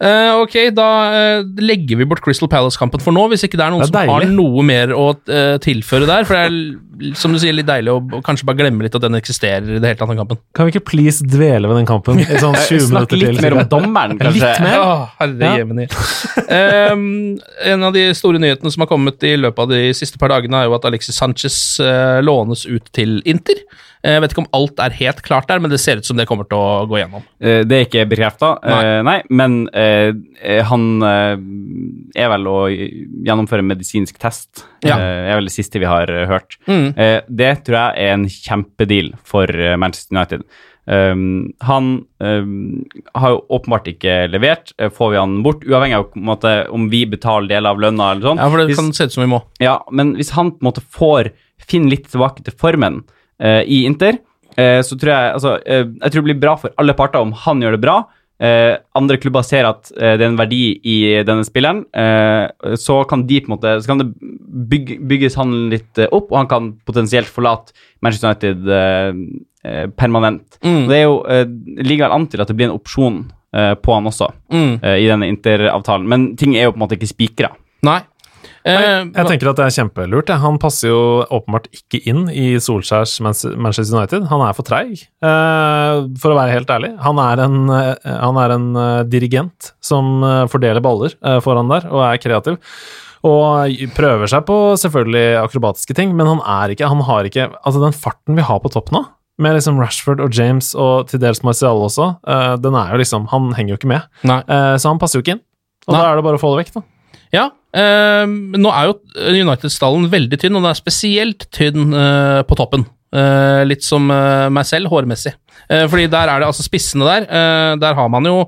Eh, ok, da uh, legger vi bort Crystal Palace-kampen for nå, hvis ikke det er noen Det er som har noe mer å uh, tilføre der. For det er, som du sier, litt deilig å å kanskje bare glemme litt at den eksisterer i det hele tatt, den kampen. Kan vi ikke please dvele ved den kampen i sånn 20 Snakk minutter litt til? mer om dommeren, kanskje. Litt mer? Oh, herre Ja. Ehm, en av de store nyhetene som har kommet i løpet av de siste par dagene, er jo at Alexis Sanchez lånes ut til Inter. Eh, Jeg vet ikke om alt er helt klart der, men det ser ut som det kommer til å gå gjennom. Eh, Det er ikke bekrefta, Nei. nei. men eh, eh, han eh, er vel å gjennomføre medisinsk test. Ja. Eh, er vel det siste vi har eh, hørt. Mm. Eh, det tror jeg er en kjempedeal for eh, Manchester United. Um, han um, har jo åpenbart ikke levert. Eh, får vi han bort, uavhengig av måte, om vi betaler deler av lønna eller sånn. Ja, for det Hvis- kan se ut som vi må. ja, men hvis han på en måte får finne litt tilbake til formen eh, i Inter, eh, så tror jeg altså, eh, Jeg tror det blir bra for alle parter om han gjør det bra. Eh, andre klubber ser at eh, det er en verdi i denne spilleren. Eh, så kan de på en måte Så kan det bygge, bygges han litt eh, opp, og han kan potensielt forlate Manchester United eh, eh, permanent. Mm. Det er jo eh, ligger an til at det blir en opsjon eh, på han også, Mm. eh, i denne Inter-avtalen. Men ting er jo på en måte ikke spikra. Nei. Eh, Jeg tenker at det er kjempelurt. Han passer jo åpenbart ikke inn i Solskjærs Manchester United. Han er for treig, eh, for å være helt ærlig. Han er en, eh, han er en dirigent som fordeler baller foran der, og er kreativ. Og prøver seg på selvfølgelig akrobatiske ting, men han er ikke Han har ikke Altså, den farten vi har på topp nå, med liksom Rashford og James og til dels Marcial også, den er jo liksom Han henger jo ikke med. Nei. Så han passer jo ikke inn. Og Nei. da er det bare å få det vekk, da. Ja, nå er jo United-stallen veldig tynn, og den er spesielt tynn eh, på toppen. Eh, litt som eh, meg selv, hårmessig. Eh, fordi der er det altså spissene der. eh, der har man jo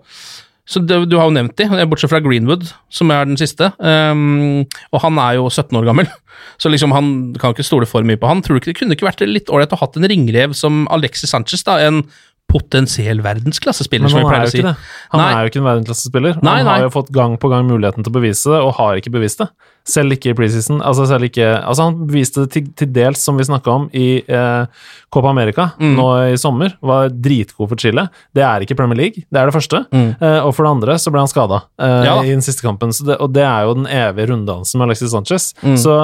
så det, Du har jo nevnt de, eh, bortsett fra Greenwood, som er den siste. Um, og han er jo 17 år gammel, så liksom han kan ikke stole for mye på han. Tror du ikke det kunne ikke vært litt ålreit å hatt en ringrev som Alexis Sanchez, da, en potensiell verdensklassespiller, som vi er pleier å si. det. Han Nei. er jo ikke en verdensklassespiller. Nei, Han nei. har jo fått gang på gang muligheten til å bevise det, og har ikke bevist det. Selv ikke i preseason. Altså, selv ikke, altså han beviste det til, til dels, som vi snakka om, i eh, Copa America Mm. nå i sommer. Var dritgod for Chile. Det er ikke Premier League, det er det første. Eh, og for det andre så ble han skada eh, Mm. Ja i den siste kampen. Så det, og det er jo den evige runddansen med Alexis Sanchez. Mm. Så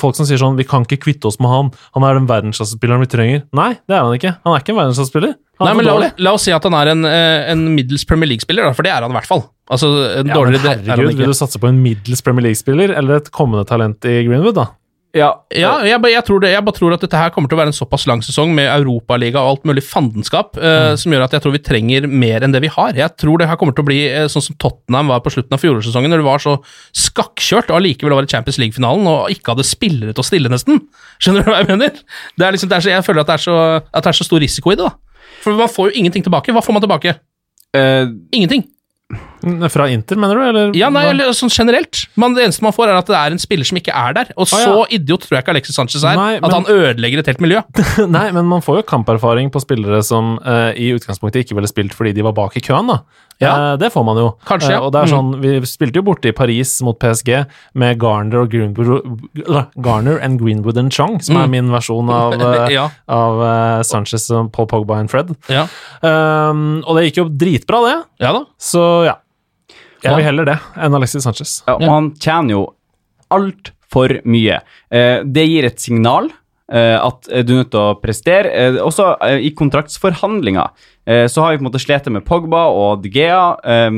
folk som sier sånn Vi kan ikke kvitte oss med han, han er den verdensklassespilleren vi trenger. Nei, det er han ikke. Han er ikke en verdensklassespiller. Nei, men la, la oss si at han er en, eh, en middels Premier League-spiller, for det er han i hvert fall. Altså, en Ja, men dårligere er herregud, vil du satse på en middels Premier League-spiller eller et kommende talent i Greenwood, da? Ja, Ja, jeg, jeg, tror det, jeg bare tror at dette her kommer til å være en såpass lang sesong med Europaliga og alt mulig fandenskap, eh, Mm. som gjør at jeg tror vi trenger mer enn det vi har. Jeg tror det her kommer til å bli eh, sånn som Tottenham var på slutten av fjorårssesongen, når det var så skakkjørt og allikevel var i Champions League-finalen og ikke hadde spillere til å stille, nesten. Skjønner du hva jeg mener? Det er liksom, det er så, jeg føler at det, er så, at det er så stor risiko i det, da. For man får jo ingenting tilbake. Hva får man tilbake? Uh, Ingenting. Fra Inter, mener du? Eller? Ja, nei, eller sånn generelt. Man, det eneste man får, er at det er en spiller som ikke er der. Og Ah, ja. så idiot tror jeg ikke Alexis Sanchez er, Nei, at men- han ødelegger et helt miljø. Nei, men man får jo kamperfaring på spillere som uh, i utgangspunktet ikke ville spilt fordi de var bak i køen, da. Ja. Uh, det får man jo. Kanskje, ja. Uh, og det er Mm. sånn, Vi spilte jo borte i Paris mot PSG med Garner og Greenwood Garner and Greenwood and Chong, som er Mm. min versjon av, Ja. av Sanchez, og Paul Pogba and Fred. Ja. Um, og det gikk jo dritbra, det. ja da. Så ja. Ja. vi heller det enn Alexis Sanchez. Ja, og han tjener jo altfor mye. Eh, det gir et signal eh, at eh, du er nødt til å prestere. Eh, også eh, i kontraktsforhandlinger eh, så har vi på en måte slitt med Pogba og De Gea. eh,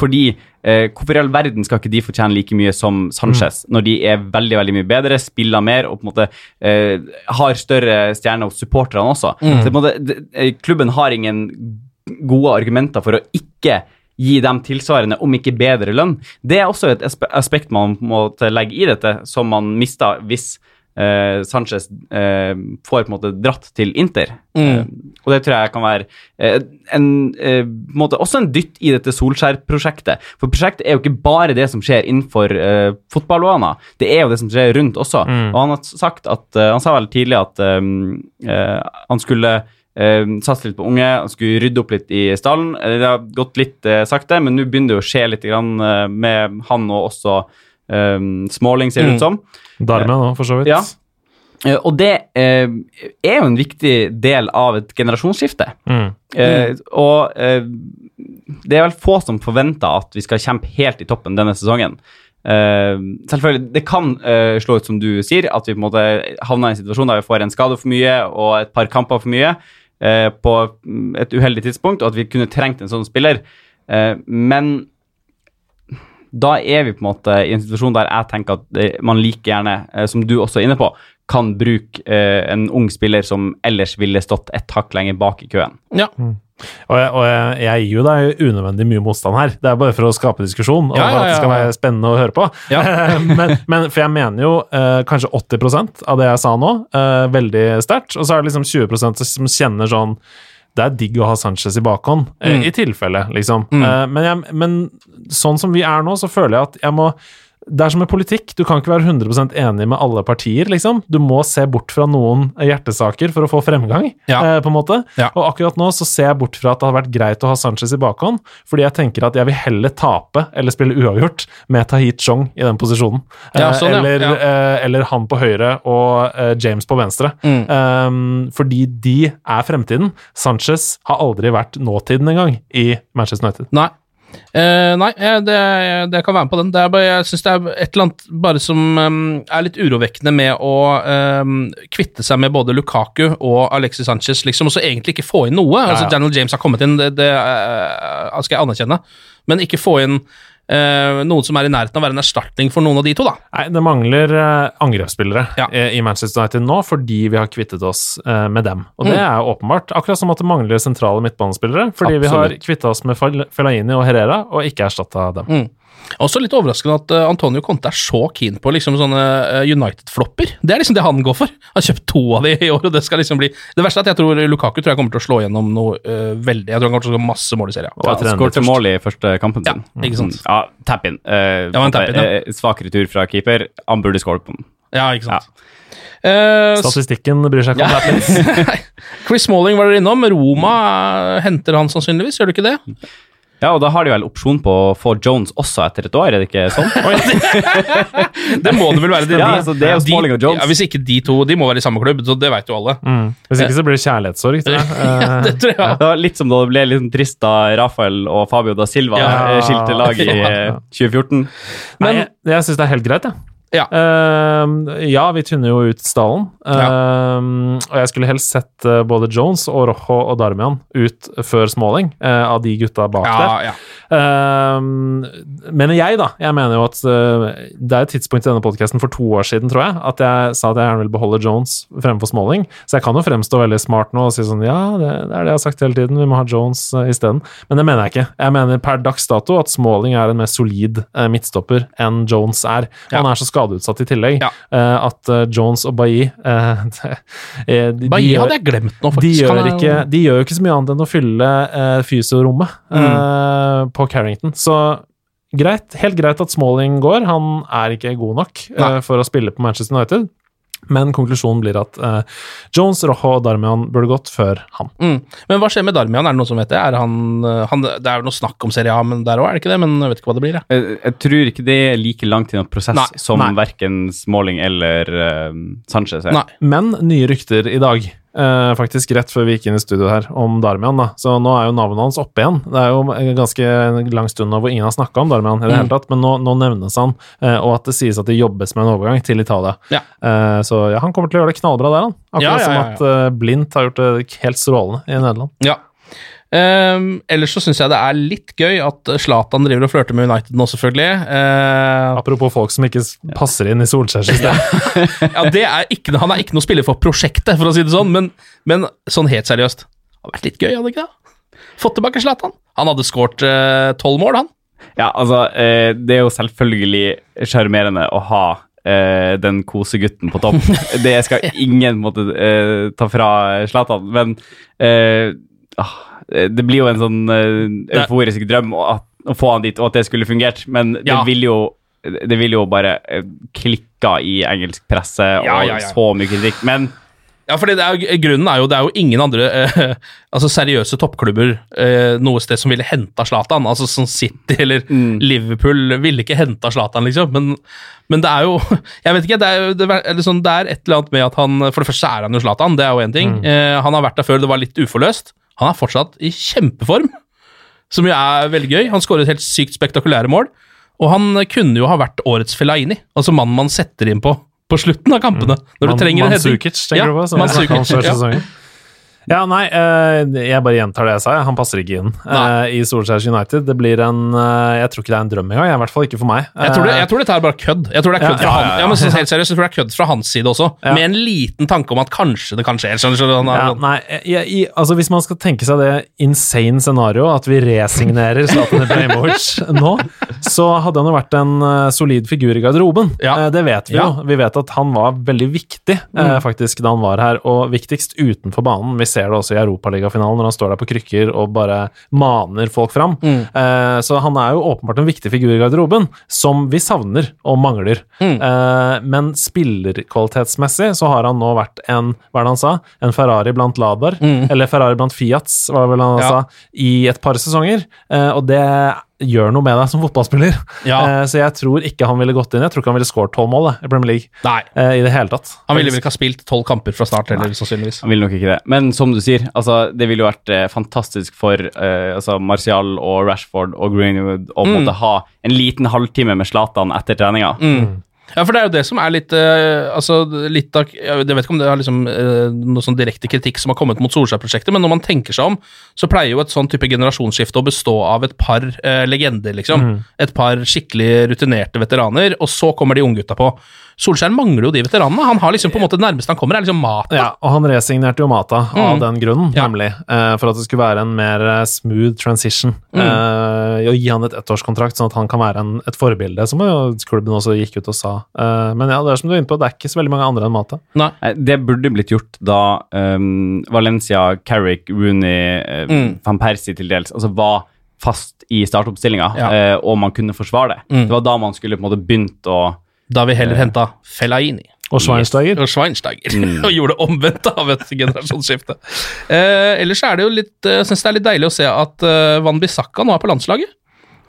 fordi eh, Hvorfor i all verden skal ikke de fortjene like mye som Sanchez, når de er veldig veldig mye bedre, spiller mer og på en måte eh, har større stjerner hos supporterne også? Så på en måte, klubben har ingen gode argumenter for å ikke gi dem tilsvarende, om ikke bedre lønn. Det er også et aspekt man må legge i dette, som man mister hvis eh, Sanchez eh, får på en måte dratt til Inter. Eh, og det tror jeg kan være eh, en, eh, måte også en dytt i dette Solskjær-prosjektet. For prosjektet er jo ikke bare det som skjer innenfor eh, fotballbaner, det er jo det som skjer rundt også. Og han har sagt at, eh, han sa vel tidlig at han skulle eh, satse litt på unge, skulle rydde opp litt i stallen. Eh, Det har gått litt eh, sakte, men nå begynner det å skje litt grann, eh, med han og også eh, Småling, ser det ut som. Darmen òg, for så vidt. Ja. Eh, og det eh, er jo en viktig del av et generasjonsskifte. Mm. Eh, og eh, det er vel få som forventer at vi skal kjempe helt i toppen denne sesongen. Uh, selvfølgelig, Det kan uh, slå ut som du sier, at vi på en måte havner i en situasjon der vi får en skade for mye og et par kamper for mye eh, på mm, et uheldig tidspunkt, og at vi kunne trengt en sånn spiller. Eh, men da er vi på en måte i en situasjon der jeg tenker at eh, man like gjerne, eh, som du også er inne på, kan bruke eh, en ung spiller som ellers ville stått et hakk lenger bak i køen. Ja. Og, jeg, og jeg, jeg gir jo deg unødvendig mye motstand her. Det er bare for å skape diskusjon, og Ja, ja, at ja, det skal være spennende å høre på. Ja. men, men, for jeg mener jo eh, kanskje 80% av det jeg sa nå, eh, veldig sterkt. Og så er det liksom 20% som kjenner sånn det er digg å ha Sanchez i bakhånd, eh, Mm. i tilfelle, liksom. Eh, men, jeg, men sånn som vi er nå, så føler jeg at jeg må det er som med politikk, du kan ikke være 100% enig med alle partier, liksom. Du må se bort fra noen hjertesaker for å få fremgang, Ja. eh, på en måte. Ja. Og akkurat nå så ser jeg bort fra at det hadde vært greit å ha Sanchez i bakhånd, fordi jeg tenker at jeg vil heller tape eller spille uavgjort med Tahit Chong i den posisjonen. Ja, Eh, sånn, eller, Ja. eh, eller han på høyre og eh, James på venstre. Mm. Um, fordi de er fremtiden. Sanchez har aldri vært nåtiden engang i Manchester United. Nei. Eh, nei, eh, det, det kan være med på den. Det er bare, jeg syns det er et eller annet bare som um, er litt urovekkende med å um, kvitte seg med både Lukaku og Alexis Sanchez, liksom, og så egentlig ikke få inn noe. Ja, ja. Daniel James har kommet inn, det, det uh, skal jeg anerkjenne, men ikke få inn noen som er i nærheten av å være en erstatning for noen av de to, da. Nei, det mangler eh, angrepsspillere Ja. eh, i Manchester United nå fordi vi har kvittet oss eh, med dem. Og det Mm. er åpenbart. Akkurat som at det mangler sentrale midtbanespillere fordi vi har kvitta oss med Fel- Fellaini og Herrera og ikke erstatta dem. Mm. Også litt overraskende at eh, Antonio Conte er så keen på liksom sånne eh, United-flopper. Det er liksom det han går for. Han har kjøpt to av de i år, og det skal liksom bli Det verste er at jeg tror Lukaku tror jeg kommer til å slå gjennom noe uh, veldig. Jeg tror han kommer til å slå masse mål i serien. Og han skåret mål i første kampen sin. Ja, ikke sant. Mm. Ja, tap in. Uh, Ja, tap in, ja. eh, Svak retur fra keeper. Han burde skåret på den. Ja, ikke sant. Eh, Statistikken bryr seg ikke om det. Chris Smalling var dere innom. Roma henter han sannsynligvis, gjør du ikke det? Ja, og da har de vel opsjon på å få Jones også etter et år, er det ikke sånn? Det må det vel være. De, Ja, altså, det er jo Smalling og Jones. Ja, hvis ikke de to De må være i samme klubb, så det vet jo alle. Mm. Hvis ikke så blir det kjærlighetssorg. tror jeg. ja, Det tror jeg. Det var litt som da det ble litt trist da Rafael og Fabio da Silva Ja. eh, skilte lag i eh, 2014. Nei, Men- jeg, jeg syns det er helt greit, jeg. Ja. Eh, ja, vi tynner jo ut stallen. Eh, Og jeg skulle helst sett eh, både Jones og Rojo og Darmian ut før Smalling, uh, av de gutta bak der. Ja, ja. Eh, mener jeg, da. Jeg mener jo at eh, det er et tidspunkt i denne podkasten for to år siden, tror jeg, at jeg sa at jeg gjerne vil beholde Jones fremfor Smalling. Så jeg kan jo fremstå veldig smart nå og si sånn ja, det, det er det jeg har sagt hele tiden, vi må ha Jones uh, isteden. Men det mener jeg ikke. Jeg mener per dags dato at Smalling er en mer solid eh, midtstopper enn Jones er. Ja. Han er så skadeutsatt i tillegg Ja. Uh, at eh, Jones og Bailly uh, Bailly hadde jeg glemt nå, de gjør, ikke, de gjør jo ikke så mye annet enn å fylle uh, fysiorommet mm. på Carrington. Så greit, helt greit at Smalling går. Han er ikke god nok for å spille på Manchester United. Men konklusjonen blir at eh, Jones, Rojo og Darmian burde gått før han. Mm. Men hva skjer med Darmian? Er det noen som vet det? Er han, eh, han, det er jo noe snakk om Serie A men der òg, er det ikke det? Men jeg vet ikke hva det blir. Jeg. Jeg, jeg tror ikke det er like langt i noen prosess Nei, som verken Smalling eller uh, Sanchez er. Nei. Men nye rykter i dag, faktisk rett før vi gikk inn i studio her, om Darmian. da. Så nå er jo navnet hans oppe igjen. Det er jo en ganske lang stund nå hvor ingen har snakka om Darmian i det Mm. hele tatt, men nå, nå nevnes han, eh, og at det sies at det jobbes med en overgang til Italia. Ja. Eh, så ja, han kommer til å gjøre det knallbra der, han. Akkurat Ja, som at eh, Blindt har gjort det helt strålende i Nederland. Ja. Ehm, ellers så syns jeg det er litt gøy at Zlatan driver og flørter med United nå, selvfølgelig. Uh, Apropos folk som ikke passer inn i Solskjærs system. ja, det er ikke, han er ikke noe spiller for prosjektet, for å si det sånn, men, men sånn helt seriøst. Det hadde vært litt gøy, hadde ikke det? Fått tilbake Zlatan. Han hadde skåret tolv mål, han. Ja, altså, uh, det er jo selvfølgelig sjarmerende å ha eh, den kosegutten på topp. det skal ingen måtte eh, ta fra Zlatan, men eh, ah, det blir jo en sånn uh, euforisk drøm å, å få han dit, og at det skulle fungert, men det Ja. vil jo det vil jo bare eh, klikka i engelsk presse og Ja, ja, ja. så mye kritikk. Men Ja, for grunnen er jo det er jo ingen andre eh, altså seriøse toppklubber eh, noe sted som ville henta Zlatan. Altså som City eller Liverpool ville ikke henta Zlatan, liksom. Men, men det er jo Jeg vet ikke. Det er, jo- det, er, eller sånn, det er et eller annet med at han For det første er han jo Zlatan, det er jo én ting. Eh, han har vært der før, det var litt uforløst. Han er fortsatt i kjempeform, som jo er veldig gøy. Han skårer helt sykt spektakulære mål. Og han kunne jo ha vært årets Fellaini, altså mannen man setter inn på på slutten av kampene. Når du Man- trenger en heading. Mansukic, tenker Ja, du på? Som ja. Ja, nei, eh, jeg bare gjentar det jeg sa. Han passer ikke inn nei. i Solskjærs United. Det blir en eh, Jeg tror ikke det er en drøm engang. I hvert fall ikke for meg. Jeg tror, det, Eh, jeg tror dette er bare kødd. Jeg tror det er kødd Ja, fra ja, ja, ja. Ja, men så helt seriøst, jeg tror det er kødd fra hans side også, med en liten tanke om at kanskje det kan skje. Skjønner, skjønner, han er- Ja, nei, jeg, i, altså Hvis man skal tenke seg det insane scenario, at vi resignerer Zlatan Ibrahimovic nå, så hadde han jo vært en eh, solid figur i garderoben. Eh, det vet vi jo. Vi vet at han var veldig viktig mm. faktisk da han var her, og viktigst utenfor banen. Vi ser det også i Europaligafinalen når han står der på krykker og bare maner folk fram. Mm. Eh, så han er jo åpenbart en viktig figur i garderoben, som vi savner og mangler. Mm. Eh, men spillerkvalitetsmessig så har han nå vært en hva er det han sa, en Ferrari blant Ladar, eller Ferrari blant Fiats, var vel han Mm. Ja. sa, i et par sesonger. Eh, og det gjør noe med deg som fotballspiller. Ja. Eh, så jeg tror ikke han ville gått inn. Jeg tror ikke han ville skåret tolv mål i Premier League Nei. eh, i det hele tatt. Han ville vel ikke ha spilt tolv kamper fra start heller, sannsynligvis. Han ville nok ikke det. Men som du sier, altså, det ville jo vært eh, fantastisk for eh, altså, Martial og Rashford og Greenwood å Mm. måtte ha en liten halvtime med Zlatan etter treninga. Ja, for det er jo det som er litt eh, Altså, litt av Jeg vet ikke om det er liksom eh, noe sånn direkte kritikk som har kommet mot Solskjær-prosjektet, men når man tenker seg om, så pleier jo et sånn type generasjonsskifte å bestå av et par eh, legender, liksom. Et par skikkelig rutinerte veteraner, og så kommer de unggutta på. Solskjær mangler jo de veteranene. Han har liksom på en måte Det nærmeste han kommer, er liksom Mata. Ja, og han resignerte jo Mata av Mm. den grunnen, Ja. nemlig. eh, for at det skulle være en mer eh, smooth transition. Mm. Uh, å gi han et ettårskontrakt, sånn at han kan være en, et forbilde, som jo klubben også gikk ut og sa. Uh, men ja, det er som du er inne på, det er ikke så veldig mange andre enn Mata. Nei. Det burde blitt gjort da um, Valencia, Carrick, Rooney, uh, Mm. Van Persie til dels altså var fast i startoppstillinga, Ja. eh, og man kunne forsvare det. Mm. Det var da man skulle på en måte begynt å Da vi heller henta Fellaini. Og Schweinsteiger. Og Schweinsteiger. Mm. og gjorde det omvendt av et generasjonsskifte. Eh, ellers er det jo litt eh, Jeg syns det er litt deilig å se at eh, Van Bissaka nå er på landslaget.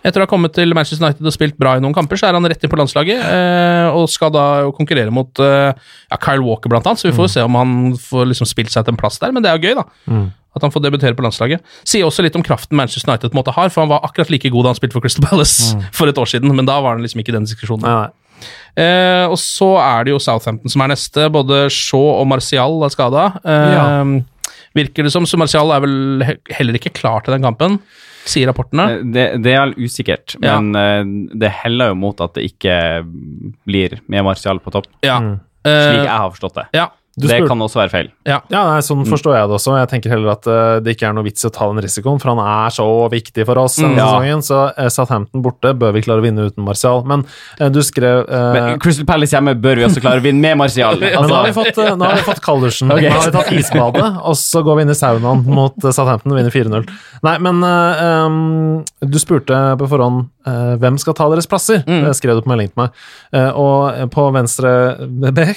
Etter å ha kommet til Manchester United og spilt bra i noen kamper, så er han rett inn på landslaget. Eh, og skal da konkurrere mot eh, ja, Kyle Walker, blant annet, så vi får jo se om han får liksom spilt seg til en plass der. Men det er jo gøy, da. Mm. At han får debutere på landslaget. Sier også litt om kraften Manchester United på en måte har, for han var akkurat like god da han spilte for Crystal Palace for et år siden, men da var han liksom ikke i den diskusjonen. Nei, nei. Eh, og så er det jo Southampton som er neste. Både Shaw og Martial er skada. Eh, Ja. Virker det som. Så Martial er vel heller ikke klar til den kampen, sier rapportene. Eh, det, det er all usikkert, Ja. men eh, det heller jo mot at det ikke blir med Martial på topp, Ja. Mm. slik Eh, jeg har forstått det. ja. Du det kan også være feil. ja. Ja, nei, sånn forstår jeg det også. Jeg tenker heller at uh, det ikke er noe vits i å ta den risikoen, for han er så viktig for oss denne Mm. Ja. sesongen. Så uh, Southampton borte bør vi klare å vinne uten Martial. Men uh, du skrev Men Crystal Palace hjemme bør vi også klare å vinne med Martial. Men nå har vi Altså, fått, uh, nå har vi fått kaldusen, okay. nå har vi tatt isbadet, og så går vi inn i saunaen mot Southampton og vinner 4-0. Nei, men um, du spurte på forhånd hvem skal ta deres plasser, Mm. Skrev du på melding til meg. Eh, og på venstre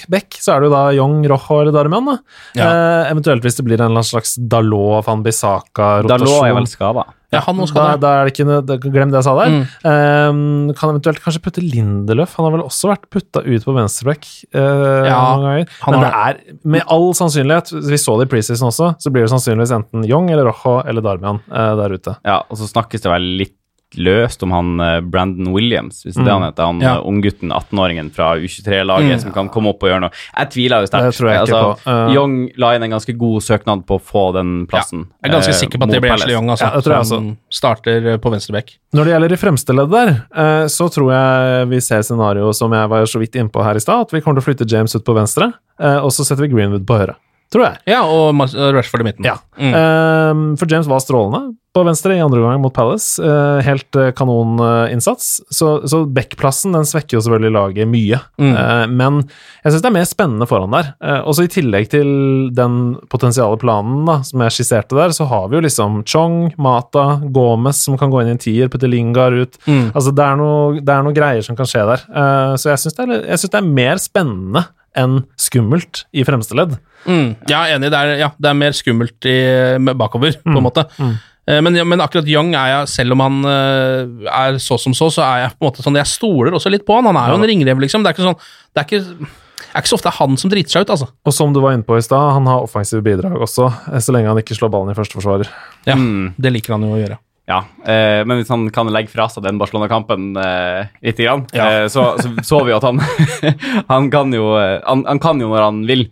bekk så er det jo da Young, Rojo eller Darmian, da. Ja. Eh, eventuelt hvis det blir en slags Dalot, Van Bissaka-rotasjon. Dalot er vel skada. ja, han også Da, da er det ikke noe, Glem det jeg sa der. Mm. Eh, kan eventuelt kanskje putte Lindeløf. Han har vel også vært putta ut på venstreback eh, Ja, mange ganger. han Men har det er med all sannsynlighet, vi så det i preseason også, så blir det sannsynligvis enten Young eller Rojo eller Darmian eh, der ute. Ja, og så snakkes det vel litt løst om han eh, Brandon Williams, hvis det er det han heter. Han Ja. eh, unggutten, 18-åringen fra U23-laget Mm. som kan komme opp og gjøre noe. Jeg tviler jo sterkt. Det altså. Eh, Young la inn en ganske god søknad på å få den plassen. Jeg er ganske sikker på at det blir. Ashley Young, altså, Ja, det tror jeg som starter eh, på venstreback. Når det gjelder i fremste ledd der, så tror jeg vi ser scenarioet som jeg var så vidt innpå her i stad, at vi kommer til å flytte James ut på venstre, og så setter vi Greenwood på høyre. Tror jeg. Ja, og Rashford i midten. Ja. Mm. Eh, for James var strålende på venstre i andre omgang mot Palace. Eh, helt eh, kanoninnsats. så så backplassen den svekker jo selvfølgelig laget mye. Mm. Eh, men jeg syns det er mer spennende foran der. Eh, også i tillegg til den potensiale planen da, som jeg skisserte der, så har vi jo liksom Chong, Mata, Gomez som kan gå inn i en tier, putte Lingar ut. Mm. Altså det er, noe, det er noe greier som kan skje der. Eh, så jeg syns det, det er mer spennende enn skummelt i fremste ledd. Mm. Ja, jeg er enig. Det er, ja, det er mer skummelt i, med bakover, på Mm. en måte. Mm. Men, men akkurat Young er jeg, selv om han eh, er så som så, så er jeg på en måte sånn Jeg stoler også litt på han. Han er jo en ringrev, liksom. Det er ikke sånn Det er ikke, det er ikke så ofte han som driter seg ut, altså. Og som du var inne på i stad, han har offensive bidrag også, eh, så lenge han ikke slår ballen i førsteforsvarer. Ja, Mm. Det liker han jo å gjøre. Ja, eh, men hvis han kan legge fra seg den Barcelona-kampen eh, lite grann, Ja. eh, så, så så vi jo at han Han kan jo han, han kan jo når han vil.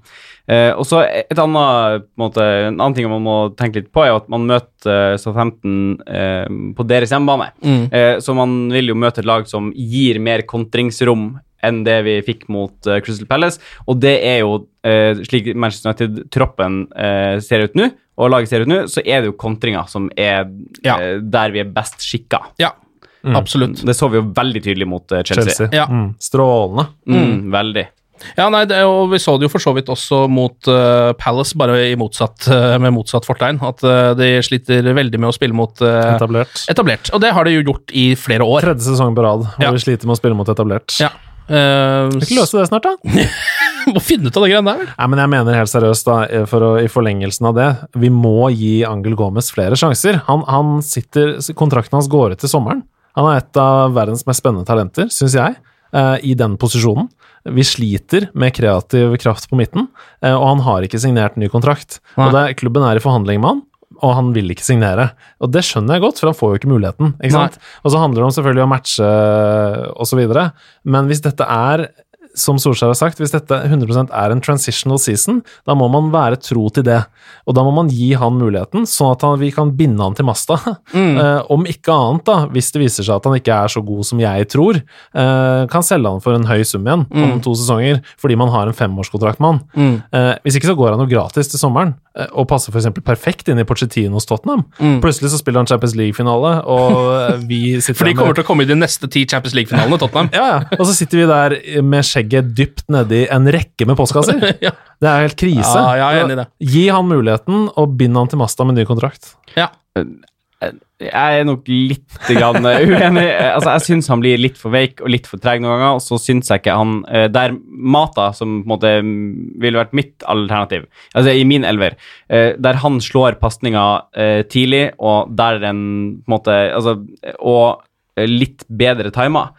Eh, og så et annet, på en, måte, en annen ting man må tenke litt på, er at man møter eh, Southampton eh, på deres hjemmebane. Mm. Eh, så man vil jo møte et lag som gir mer kontringsrom enn det vi fikk mot uh, Crystal Palace. Og det er jo, uh, slik Manchester United-troppen uh, ser ut nå, og laget ser ut nå, så er det jo kontringa som er Ja. der vi er best skikka. Ja, absolutt. Det så vi jo veldig tydelig mot Chelsea. Chelsea. Ja. Mm. Strålende. Mm, veldig. Ja, nei, det, og vi så det jo for så vidt også mot uh, Palace, bare i motsatt, uh, med motsatt fortegn. At uh, de sliter veldig med å spille mot Etablert. etablert. Og det har de jo gjort i flere år. Tredje sesong på rad, hvor Ja. vi sliter med å spille mot etablert. Ja. Uh, Skal ikke løse det snart, da? Må finne ut av det greiene der. Nei, men jeg mener helt seriøst, da, eh, for å, i forlengelsen av det, vi må gi Angel Gomez flere sjanser. Han, han sitter, Kontrakten hans går ut til sommeren. Han er et av verdens mest spennende talenter, syns jeg, uh, i den posisjonen. Vi sliter med kreativ kraft på midten, eh, og han har ikke signert ny kontrakt. Nei. Og det, Klubben er i forhandling med han, og han vil ikke signere. Og det skjønner jeg godt, for han får jo ikke muligheten. ikke sant? Og så handler det om selvfølgelig å matche så videre, men hvis dette er som Solskjær har sagt, hvis dette 100% er en transitional season, da må man være tro til det. Og da må man gi han muligheten, sånn at han, vi kan binde han til masta. Eh, om ikke annet, da, hvis det viser seg at han ikke er så god som jeg tror, uh, kan selge han for en høy sum igjen om to sesonger, fordi man har en femårskontrakt med han. Eh, hvis ikke så går han jo gratis til sommeren, og passer f.eks. perfekt inn i Porcetinos Tottenham. Plutselig så spiller han Champions League-finale, og vi sitter For de kommer med- til å komme i de neste ti Champions League-finalene, Tottenham. ja, ja. Og så sitter vi der med skjegget dypt nedi en rekke med postkasser. Ja. Det er helt krise. Ja, jeg er enig i det. Gi han muligheten, og bind han til masta med ny kontrakt. Ja. Jeg er nok litt grann eh, uenig. Altså, jeg syns han blir litt for veik og litt for treg noen ganger. Og så syns jeg ikke han eh, Der Mata, som på en måte ville vært mitt alternativ, altså i min elver, eh, der han slår pasninger tidlig, og der den på en måte Altså, og litt bedre timer,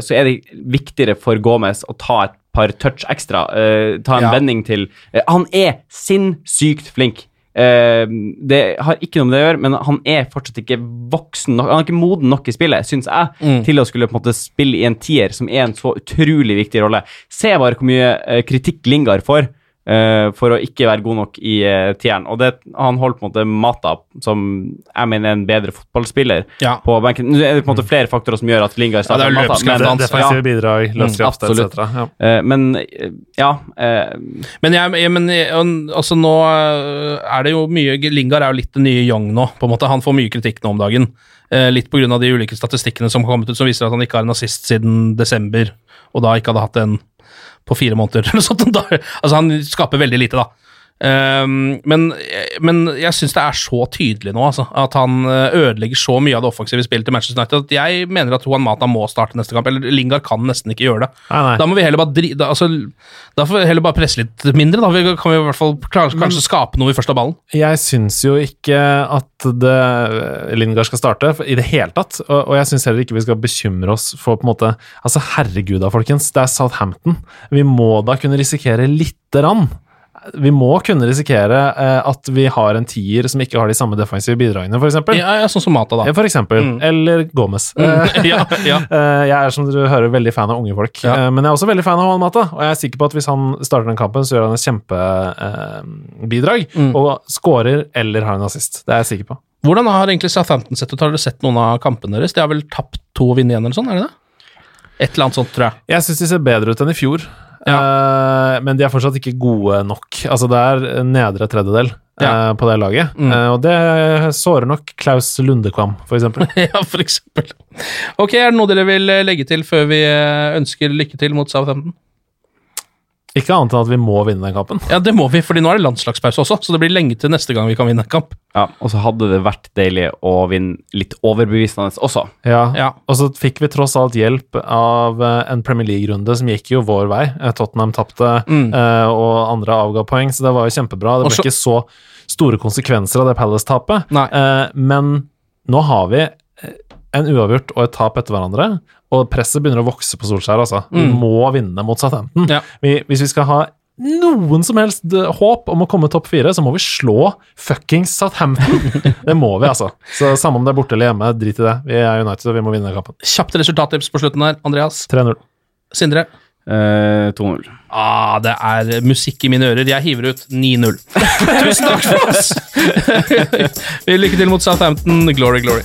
så er det viktigere for Gomez å ta et par touch ekstra. eh, ta en Ja. vending til eh, Han er sinnssykt flink. Eh, det har ikke noe med det å gjøre, men han er fortsatt ikke voksen nok Han er ikke moden nok i spillet, syns jeg, til å skulle på en måte spille i en tier, som er en så utrolig viktig rolle. Se bare hvor mye eh, kritikk Lingard får eh, for å ikke være god nok i uh, tieren. Og det, han holdt på en måte Mata, som jeg mener er en bedre fotballspiller, Ja. på benken. Nå er det på en måte flere faktorer som gjør at Lingard Ja, det er starter Mata. Men, men-. Defensive ja, bidrag, løpskraft etc. Ja. Uh, men ja Men, jeg, jeg, men jeg, altså nå er det jo mye Lingard er jo litt den nye Young nå. på en måte Han får mye kritikk nå om dagen. Litt pga. de ulike statistikkene som har kommet ut som viser at han ikke har en assist siden desember, og da ikke hadde hatt en på fire måneder. eller sånt. Altså Han skaper veldig lite, da. Ehm, men, men jeg syns det er så tydelig nå altså, at han øh, ødelegger så mye av det offensive spillet til Manchester United at jeg mener at Juan Mata må starte neste kamp. Eller Lingard kan nesten ikke gjøre det. Nei, nei. Da må vi heller bare dri da, altså, da får vi heller bare presse litt mindre. Da vi, kan vi i hvert fall klare, kanskje skape noe i første ballen. Jeg syns jo ikke at det, Lingard skal starte i det hele tatt. Og, og jeg syns heller ikke vi skal bekymre oss for på en måte Altså, herregud da, folkens. Det er Southampton. Vi må da kunne risikere lite grann. Vi må kunne risikere eh, at vi har en tier som ikke har de samme defensive bidragene, f.eks. Ja, ja, sånn som Mata, da. For eksempel. Eller Gomez. Mm. ja, ja. Eh, Jeg er som dere hører veldig fan av unge folk, Ja. Eh, men jeg er også veldig fan av Juan Mata. Og jeg er sikker på at hvis han starter den kampen, så gjør han et kjempebidrag. Mm. Og scorer eller har en assist. Det er jeg sikker på. Hvordan har egentlig Southampton sett ut? Har dere sett noen av kampene deres? De har vel tapt to og vunnet igjen, eller sånn? Er det det? Et eller annet sånt, tror jeg. Jeg syns de ser bedre ut enn i fjor. Eh, men de er fortsatt ikke gode nok. Altså, det er nedre tredjedel Ja. eh, på det laget. Mm. Eh, og det sårer nok Klaus Lundekvam, for eksempel. ja, for eksempel. Ok, er det noe dere vil legge til før vi ønsker lykke til mot Southampton? Ikke annet enn at vi må vinne den kampen. Ja, det må vi, fordi nå er det landslagspause også, så det blir lenge til neste gang vi kan vinne en kamp. Ja, og så hadde det vært deilig å vinne litt overbevisende også. Ja. Ja. Og så fikk vi tross alt hjelp av eh, en Premier League-runde som gikk jo vår vei. Eh, Tottenham tapte, Mm. eh, og andre avga poeng, så det var jo kjempebra. Det ble Også... ikke så store konsekvenser av det Palace-tapet. Eh, men nå har vi en uavgjort og et tap etter hverandre, og presset begynner å vokse på Solskjær, altså. Vi Mm. må vinne mot Southampton. Ja. Vi, hvis vi skal ha noen som helst eh, håp om å komme topp fire, så må vi slå fuckings Southampton! det må vi, altså. Så samme om det er borte eller hjemme, drit i det. Vi er United, og vi må vinne kampen. Kjapt resultattips på slutten her, Andreas. 3-0. Sindre? Eh, 2-0. Ah, det er musikk i mine ører. Jeg hiver ut 9-0. Tusen takk for oss! Vi Lykke til mot Southampton. Glory, glory.